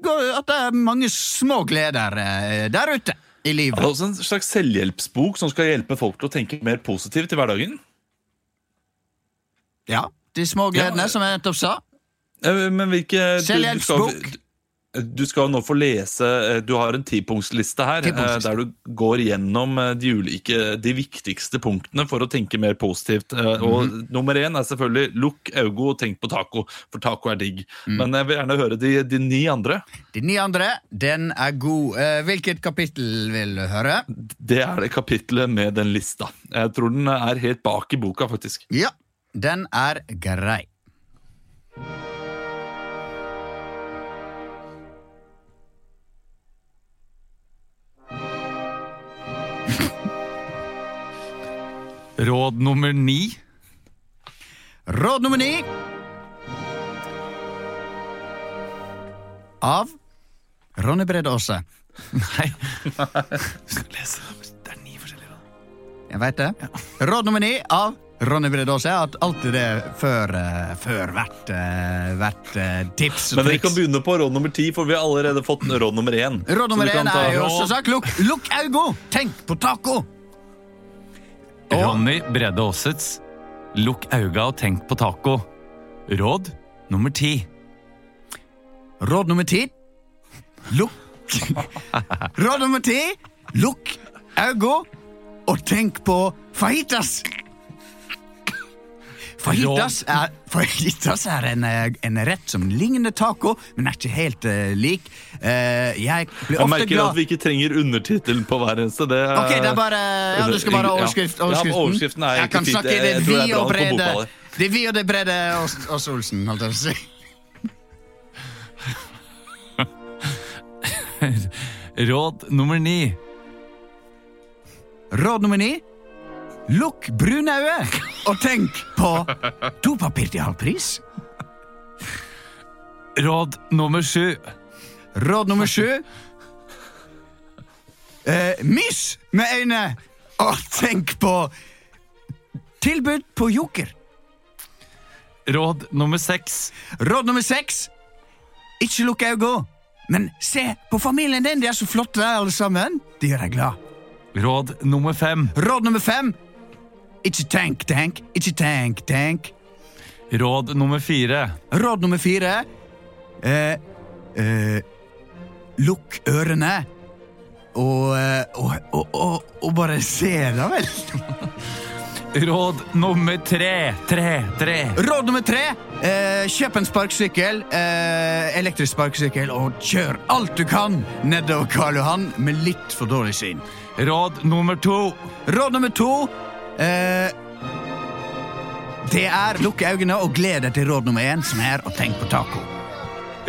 går- at det er mange små gleder eh, der ute i livet. er også en slags selvhjelpsbok som skal hjelpe folk til å tenke mer positivt i hverdagen. Ja, De små gledene, Ja. som jeg nettopp sa. Eh, Men hvilke Selvhjelpsbok. Du skal nå få lese eh, Du har en tipunktsliste her, eh, der du går gjennom eh, de ulike De viktigste punktene for å tenke mer positivt. Og Mhm. nummer én er selvfølgelig lukk øynene og tenk på taco, for taco er digg. Mm. Men jeg vil gjerne høre de, de ni andre. De ni andre, den er god. Hvilket kapittel vil du høre? Det er det kapittelet med den lista. Jeg tror den er helt bak i boka, faktisk. Ja, den er grei. (laughs) Råd nummer ni. Råd nummer ni. Av Ronny Brede Aase. (laughs) Nei. Skal (laughs) lese. Det er ni forskjellige råd. Jeg veit det. Råd nummer ni av Ronny Brede da si at alltid det før, eh, før hvert, eh, hvert eh, tips og Men dere kan begynne på råd nummer ti, for vi har allerede fått råd nummer én. Råd nummer én er jo også sagt lukk, lukk augo, tenk på taco! Og- Ronny Brede Aasets Lukk auga og tenk på taco. Råd nummer ti. Råd nummer ti Lukk (laughs) Råd nummer ti Lukk auga og tenk på fajitas. Fajitas er, fajitas er en, eh, en rett som ligner taco, men er ikke helt uh, lik. Uh, jeg blir Jeg ofte merker at vi ikke trenger undertittelen på hver eneste. Det, Ok, det er bare ja, Du skal bare ha overskrift, Ja, overskriften. overskriften er jeg kan fint. snakke det er bra og brede. Det Det vi og det brede oss, Ås Olsen, holdt jeg på å si. (laughs) Råd nummer ni. Råd nummer ni. Lukk brunauget og tenk på dopapir til halv pris. Råd nummer sju. Råd nummer sju. Eh, mys med øyne og tenk på tilbud på Joker. Råd nummer seks. Råd nummer seks. Ikke lukk øynene, men se på familien din. De er så flotte, alle sammen. De gjør deg glad. Råd nummer fem. Råd nummer fem. Ikke tenk, tenk. Ikke tenk, tenk. Råd nummer fire. Råd nummer fire. Eh, eh, lukk ørene. Og, eh, og, og, og, og bare se, da vel. (laughs) Råd nummer tre. Tre, tre. Råd nummer tre. Eh, kjøp en sparkesykkel, eh, elektrisk sparkesykkel, og kjør alt du kan nedover Karl Johan med litt for dårlig syn. Råd nummer to. Råd nummer to eh, Det er lukk øynene og gled deg til råd nummer én, som er å tenke på taco.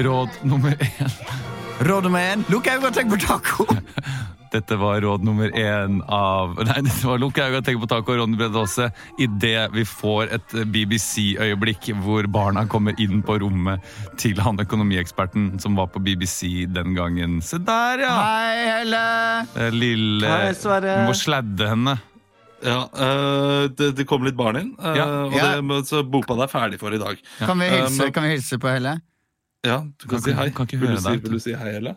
Råd nummer én. Råd nummer én lukk øynene og tenk på taco. (laughs) Dette var råd nummer én av Nei, dette var Lukk øynene og tenk på taco Ronny Brede Aase idet vi får et BBC-øyeblikk hvor barna kommer inn på rommet til han økonomieksperten som var på BBC den gangen. Se der, ja! Hei, Helle. Det Lille Hei, Sverre. Du må sladde henne. Ja, uh, det, det kom litt barn inn, uh, Ja. og Ja. det, så bokbanen er ferdig for i dag. Kan vi hilse, Eh, kan vi hilse på Helle? Ja, du kan, Kan si hei. kan ikke vil, du si, vil du si hei, Helle?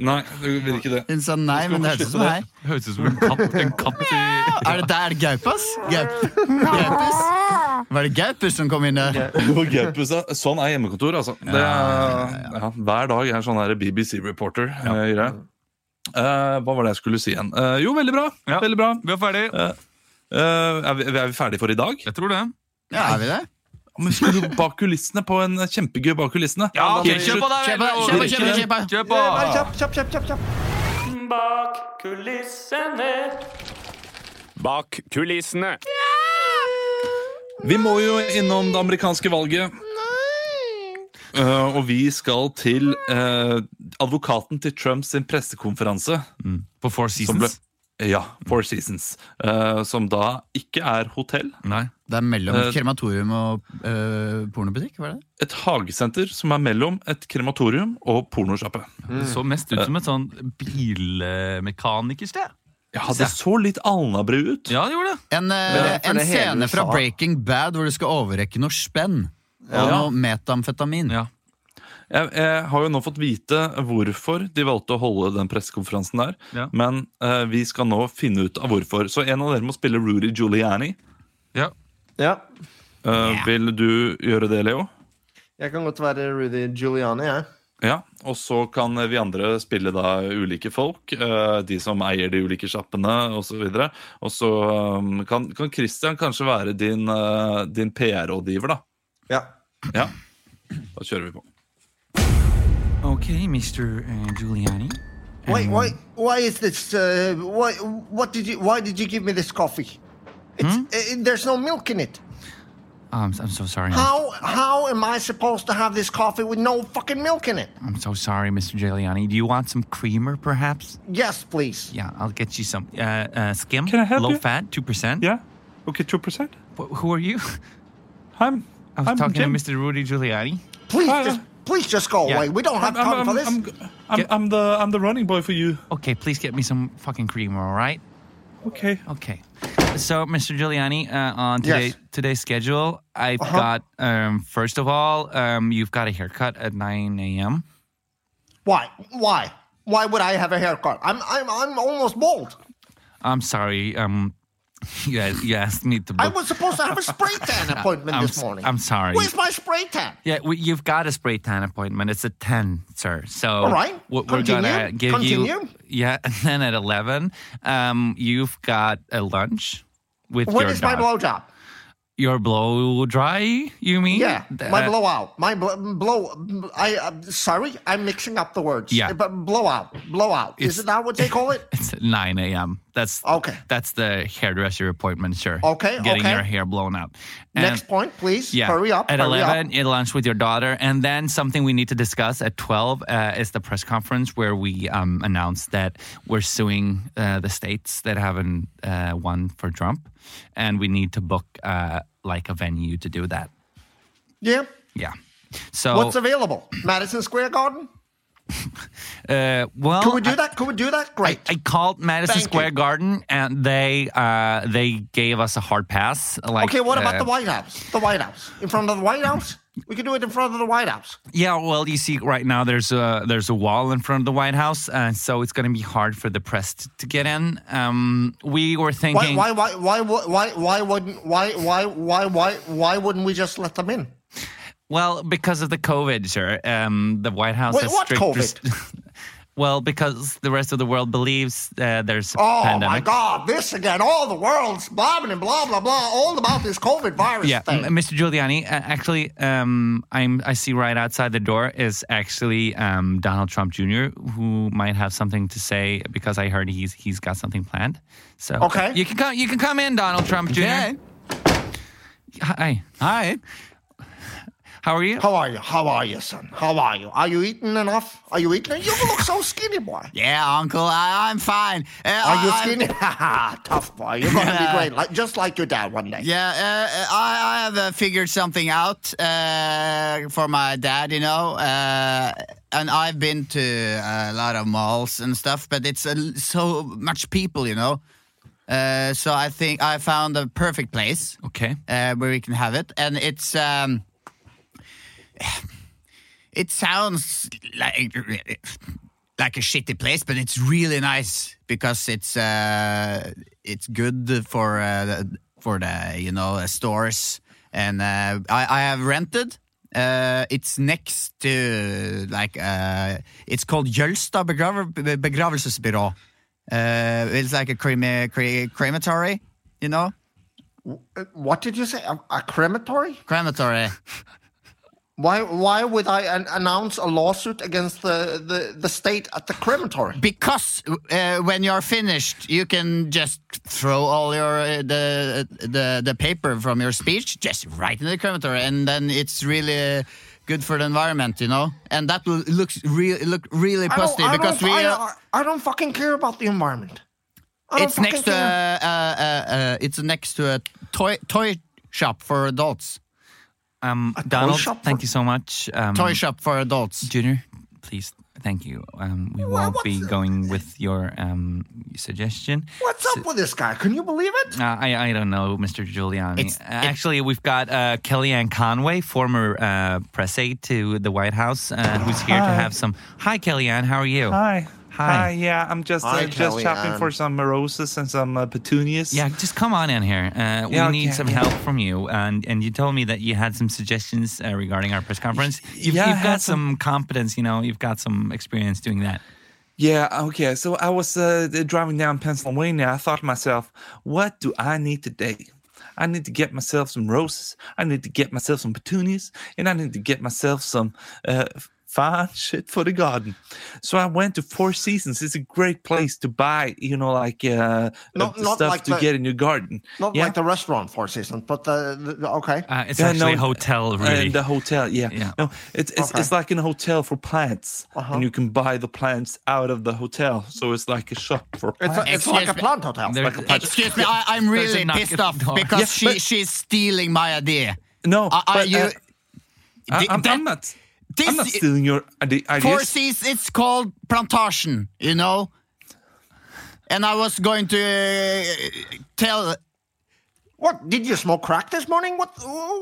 Nei, du vil ikke det. Hun sa nei, men det hørtes ut som hei. Høres ut som en katt. En katt i Er det der Gaupas? Gaup. Gaupus? Var det Gaupus som kom inn der? Gaupus, ja. Sånn er hjemmekontor, altså. Det er, ja, hver dag er sånn BBC-reporter. Ja. Hva var det jeg skulle si igjen? Eh, jo, veldig bra. Ja. Veldig bra. Vi er ferdig. Eh, eh, er, vi, er vi ferdige for i dag? Jeg tror det. Ja, er vi det? Men skal du bak kulissene på en kjempegøy bak kulissene. Ja, okay. Kjøp kjør på da! Kjøp Kjør på, Kjøp, på, Kjøp, kjøp, kjøp. Bak kulissene. Bak kulissene. Vi må jo innom det amerikanske valget. Eh, og vi skal til uh, advokaten til Trumps sin pressekonferanse. På Four Seasons? ble, ja, Four Seasons. Uh, som da ikke er hotell. Nei. Det er mellom krematorium og eh, pornobutikk, var det? Et hagesenter som er mellom et krematorium og pornosjappe. Det så mest ut som et sånn bilmekanikersted. Ja, det så litt Alnabru ut. Ja, det gjorde det. En, Ja, en scene fra Breaking Bad hvor du skal overrekke noe spenn. Og Ja. noe metamfetamin. Ja. Jeg, jeg har jo nå fått vite hvorfor de valgte å holde den pressekonferansen der. Ja. Men eh, vi skal nå finne ut av hvorfor. Så en av dere må spille Rudy Giuliani. ja. Ja. Eh, Vil du gjøre det, Leo? Jeg kan godt være Rudy Giuliani, jeg. Ja, Og så kan vi andre spille da ulike folk. eh, de som eier de ulike sjappene osv. Og så, um, kan, kan Christian kanskje være din, uh, din PR-rådgiver, da. Ja. Ja. Da kjører vi på. Ok, Mr. uh, Giuliani. Wait, why, why is this? Uh, why, what did you? Why did you give me this coffee? It's, uh, there's no milk in it. Oh, I'm, I'm so sorry. How how am I supposed to have this coffee with no fucking milk in it? I'm so sorry, Mr. Giuliani. Do you want some creamer, perhaps? Yes, please. Yeah, I'll get you some. Uh, uh, skim, Can I help low you? fat, two percent. Yeah. ok, two percent. who are you? (laughs) I'm, I was I'm talking Jim. to Mr. Rudy Giuliani. Please, Uh, just please just go yeah. away. We don't have I'm, time I'm, for this. I'm, I'm, I'm the, I'm the running boy for you. Okay, please get me some fucking creamer, all right? Okay. Okay. So, Mr. Giuliani, uh, on today, Yes. today's schedule, I've Uh-huh. got, um, first of all, um, you've got a haircut at 9 a.m. Why? Why? Why would I have a haircut? I'm I'm I'm almost bald. I'm sorry. Um, you, you asked me to book. I was supposed to have a spray (laughs) tan appointment I'm this morning. I'm sorry. Where's my spray tan? Yeah, we, you've got a spray tan appointment. It's at 10, sir. So All right. we're gonna give Continue. you. Yeah, (laughs) and then at 11, um, you've got a lunch with When your is my dog. blowjob? Your blow dry, you mean? Yeah, my uh, blowout. My bl- blow. I uh, sorry, I'm mixing up the words. Yeah. but blowout, blowout. Is it that what they call it? (laughs) It's at 9 a.m. That's Okay. That's the hairdresser appointment, sir. Okay, Getting okay. your hair blown out. And- Next point, please. Yeah. Hurry up. At hurry 11, Up. eat lunch with your daughter. And then something we need to discuss at 12 uh, is the press conference where we um, announce that we're suing uh, the states that haven't uh, won for Trump. And we need to book uh, like a venue to do that. Yeah. Yeah. So, What's available? Madison Square Garden. (laughs) uh, well, Could we do I- that? Could we do that? Great. I called Madison Thank Square you. Garden, and they uh, they gave us a hard pass. Like, okay. What about uh, the White House? The White House in front of the White House. We could do it in front of the White House. Yeah, well, you see, right now there's a there's a wall in front of the White House, uh, so it's going to be hard for the press to, to get in. Um, we were thinking, Why? Why? Why? Why? Why? Why wouldn't? Why? Why? Why? Why? Why wouldn't we just let them in? well, because of the COVID, sir. Um, the White House Wait, has what strict COVID? (laughs) rest- well, because the rest of the world believes uh, there's a Oh pandemic. my God! This again. All the world's blah and blah blah blah. All about this COVID virus Yeah, thing. M- Mr. Giuliani. Uh, actually, um, I'm. I see right outside the door is actually um, Donald Trump Jr., who might have something to say because I heard he's he's got something planned. So Okay. you can come. You can come in, Donald Trump Jr. Okay. Hi. Hi. How are you? How are you? How are you, son? How are you? Are you eating enough? Are you eating? You look so skinny, boy. Yeah, uncle, I, I'm fine. Uh, Are you I- skinny? (laughs) Haha, Tough boy. You're gonna be (laughs) great, like, just like your dad one day. Yeah, uh, I, I have uh, figured something out uh, for my dad, you know. Uh, and I've been to a lot of malls and stuff, but it's uh, so much people, you know. Uh, so I think I found a perfect place Okay. uh, where we can have it, and it's um, it sounds like like a shitty place, but it's really nice because it's uh, it's good for uh, for the you know uh, stores, and uh, I, I have rented. Uh, it's next to like uh, it's called Jølstad begraver, begravelsesbyrå. Uh, it's like a crema, cre- crematory, you know, What did you say? A, a crematory? crematory. (laughs) Why? Why would I an- announce a lawsuit against the, the, the state at the crematory? because uh, when you're finished, you can just throw all your uh, the the the paper from your speech just right in the crematory, and then it's really good for the environment, you know. And that will looks really look really I don't, positive I because don't, we. I, uh, don't- I don't fucking care about the environment. It's next to uh, uh, uh, uh, it's next to a toy toy shop for adults. Um, toy Donald, shop thank for- you so much. Um, Toy shop for adults. Junior, please, thank you. Um, we won't be going with your um, suggestion. What's up with this guy? Can you believe it? Uh, I, I don't know, Mr. Giuliani. It's- Uh, Actually, we've got uh, Kellyanne Conway, former uh, press aide to the White House, uh, who's here to have some. Hi, Kellyanne. How are you? Hi. Hi. Yeah, I'm just Hi, uh, just shopping for some roses and some uh, petunias. Yeah, just come on in here. Uh, we Yeah, need okay, some yeah. help from you. And and you told me that you had some suggestions uh, regarding our press conference. You've, Yeah, you've had got some competence, you know. You've got some experience doing that. Yeah, okay. So I was uh, driving down Pennsylvania. I thought to myself, what do I need today? I need to get myself some roses. I need to get myself some petunias, and I need to get myself some uh, fine shit for the garden. So I went to Four Seasons. It's a great place to buy, you know, like uh, Not- uh, not stuff like to the- get in your garden. Not yeah. like the restaurant Four Seasons, but the, the, the- okay. Uh, it's Yeah, actually no, a hotel, really. And the hotel, yeah. Yeah. No, it's it's, Okay. it's like in a hotel for plants, Uh-huh. and you can buy the plants out of the hotel. So it's like a shop for It's, plants. a, it's Excuse like a plant hotel. There- Like a plant- Excuse me, I, I'm really pissed off door. because Yeah, she but- she's stealing my idea. no, I, I, but, you, uh, I, Thi- I'm, that- I'm not. This- I'm not stealing your ide- Four. Seas, it's called plantation, you know. And I was going to uh, tell. What did you smoke crack this morning? What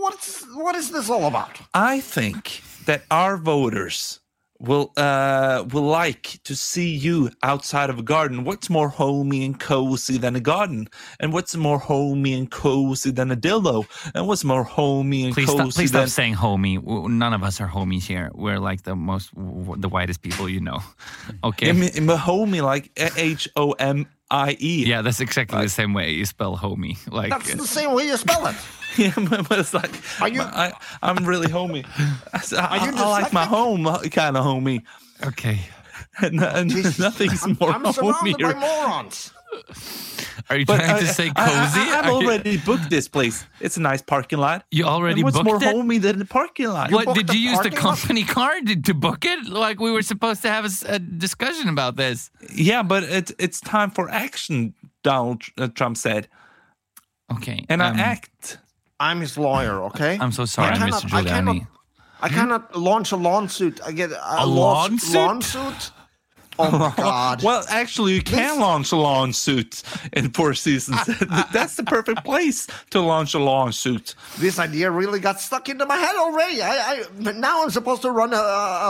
what's what is this all about? I think that our voters will uh, will like to see you outside of a garden. What's more homey and cozy than a garden? And what's more homey and cozy than a dildo? And what's more homey and Please cozy stop, please than stop saying homie. None of us are homies here. We're like the most, w- the whitest people you know. (laughs) Okay. I mean, I homey like H O M I E. yeah, that's exactly the same way you spell homie. Like, That's the same way you spell it. (laughs) Yeah, but but it's like Are you- I, I'm really homey. (laughs) I, I, you I like my dyslexic? home kind of homey. okay. (laughs) And, and nothing's more I'm surrounded by homier. morons. Are you But trying I, to say I- cozy? I, have Are you- already booked this place. It's a nice parking lot. You already and what's booked more it? homey than the parking lot? What booked did you use the parking lot? company card to, to book it? Like we were supposed to have a discussion about this. Yeah, but it's it's time for action. Donald uh, Trump said, Okay, and um, I act. I'm his lawyer, okay? I'm so sorry, I cannot, Mr. I cannot, Giuliani. I cannot launch a lawsuit. I get uh, a, A lawn- lawsuit? Oh my (laughs) god! Well, actually, you can launch a lawsuit in Four Seasons. (laughs) That's the perfect place to launch a lawsuit. this idea really got stuck into my head already. I, I now I'm supposed to run a,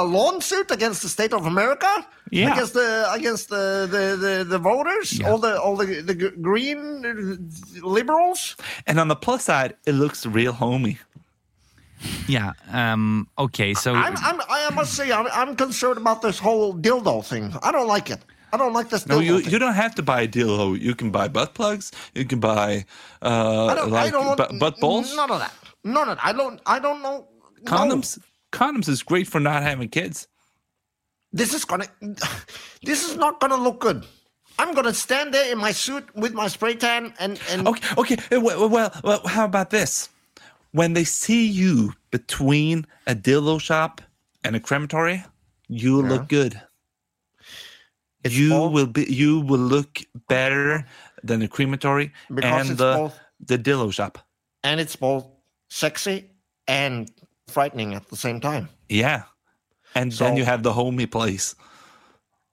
a lawsuit against the state of America. Yeah. Against the against the the, the, the voters, all the all the the green uh, liberals. And on the plus side, it looks real homey. Yeah. Um. Okay. So I'm, I'm I must say I'm, I'm concerned about this whole dildo thing. I don't like it. I don't like this dildo No, you, thing. you don't have to buy a dildo. You can buy butt plugs. You can buy uh, I don't, like I don't want butt balls. None of that. None of that. I don't. I don't know. no. Condoms. Condoms is great for not having kids. This is gonna. (sighs) This is not gonna look good. I'm gonna stand there in my suit with my spray tan and and Okay, okay. uh, Well, well, well, how about this? When they see you between a dildo shop and a crematory, you look good. It's you all- will be. You will look better than the crematory Because and the both- the dildo shop. and it's both sexy and frightening at the same time. Yeah, and So- then you have the homey place.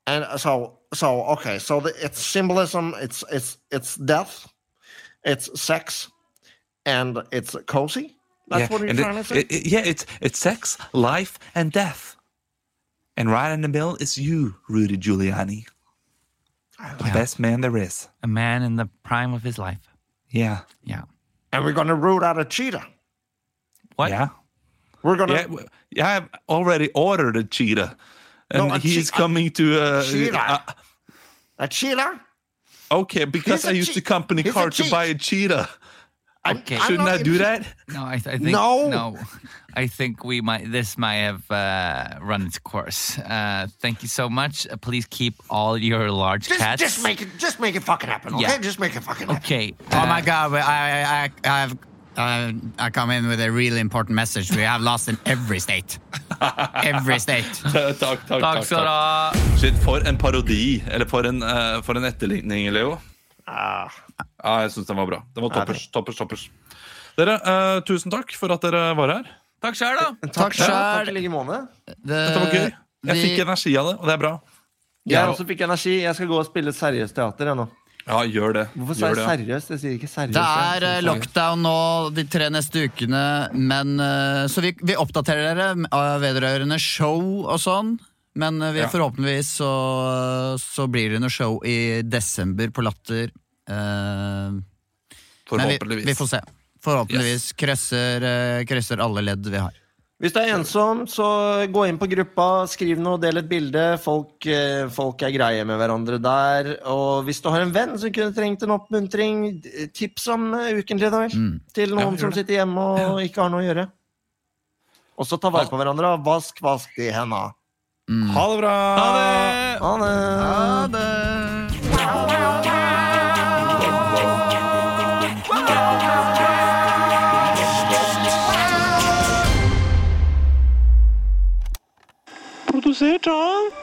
And uh, so so okay. So the, it's symbolism. It's it's it's death. It's sex, and it's cozy. That's yeah. what you're and trying it- to say. it- it- yeah, it's it's sex, life, and death. And right in the middle is you, Rudy Giuliani, the best man there is. a man in the prime of his life. Yeah, Yeah. and we're gonna root out a cheetah. What? yeah. We're gonna. Yeah, yeah, I've already ordered a cheetah, and No, a he's che- coming to. Uh, cheetah. uh, A cheetah? okay, because He's a I used che- the company he's a card to buy a cheetah. Okay. I'm Shouldn't not I do that? No, I, th- I think No. no. I think we might. This might have uh, run its course. Uh, thank you so much. Uh, please keep all your large Just, cats. just make it. Just make it fucking happen. Okay, Yeah. just make it fucking happen. Okay. Oh uh, my god! I I I have Uh, I come in with a really important message. We have lost in every state. (laughs) Every state. takk, takk, takk, Takk skal du ha. Shit, for en parodi. Eller for en, eh, for en etterligning, Leo. Ah, Ja, jeg syns den var bra. Den var toppers. toppers, toppers. Dere, uh, tusen takk for at dere var her. Takk sjæl, da. takk, Takk selv. takk i like måte. Dette var gøy. Jeg vi- fikk energi av det, og det er bra. Jeg Ja. også fikk energi. Jeg skal gå og spille seriøst teater. Jeg, nå. Ja, gjør det. Hvorfor sa jeg seriøst? Jeg sier ikke seriøst. Det er eh, lockdown nå de tre neste ukene, men eh, Så vi, vi oppdaterer dere av vedrørende show og sånn. Men eh, vi, Ja. forhåpentligvis så, så blir det noe show i desember på Latter. Eh, men vi, vi får se. Forhåpentligvis krysser, eh, krysser alle ledd vi har. Hvis du er ensom, så gå inn på gruppa, skriv noe, del et bilde. Folk, folk er greie med hverandre der. Og hvis du har en venn som kunne trengt en oppmuntring, tips om ukentlig, da vel. Mm. Til noen ja, som sitter hjemme og ikke har noe å gjøre. Og så ta vare på hverandre. Vask, vask de henda. Mm. Ha det bra! Ha det! Ha det! Ha det. Produsert av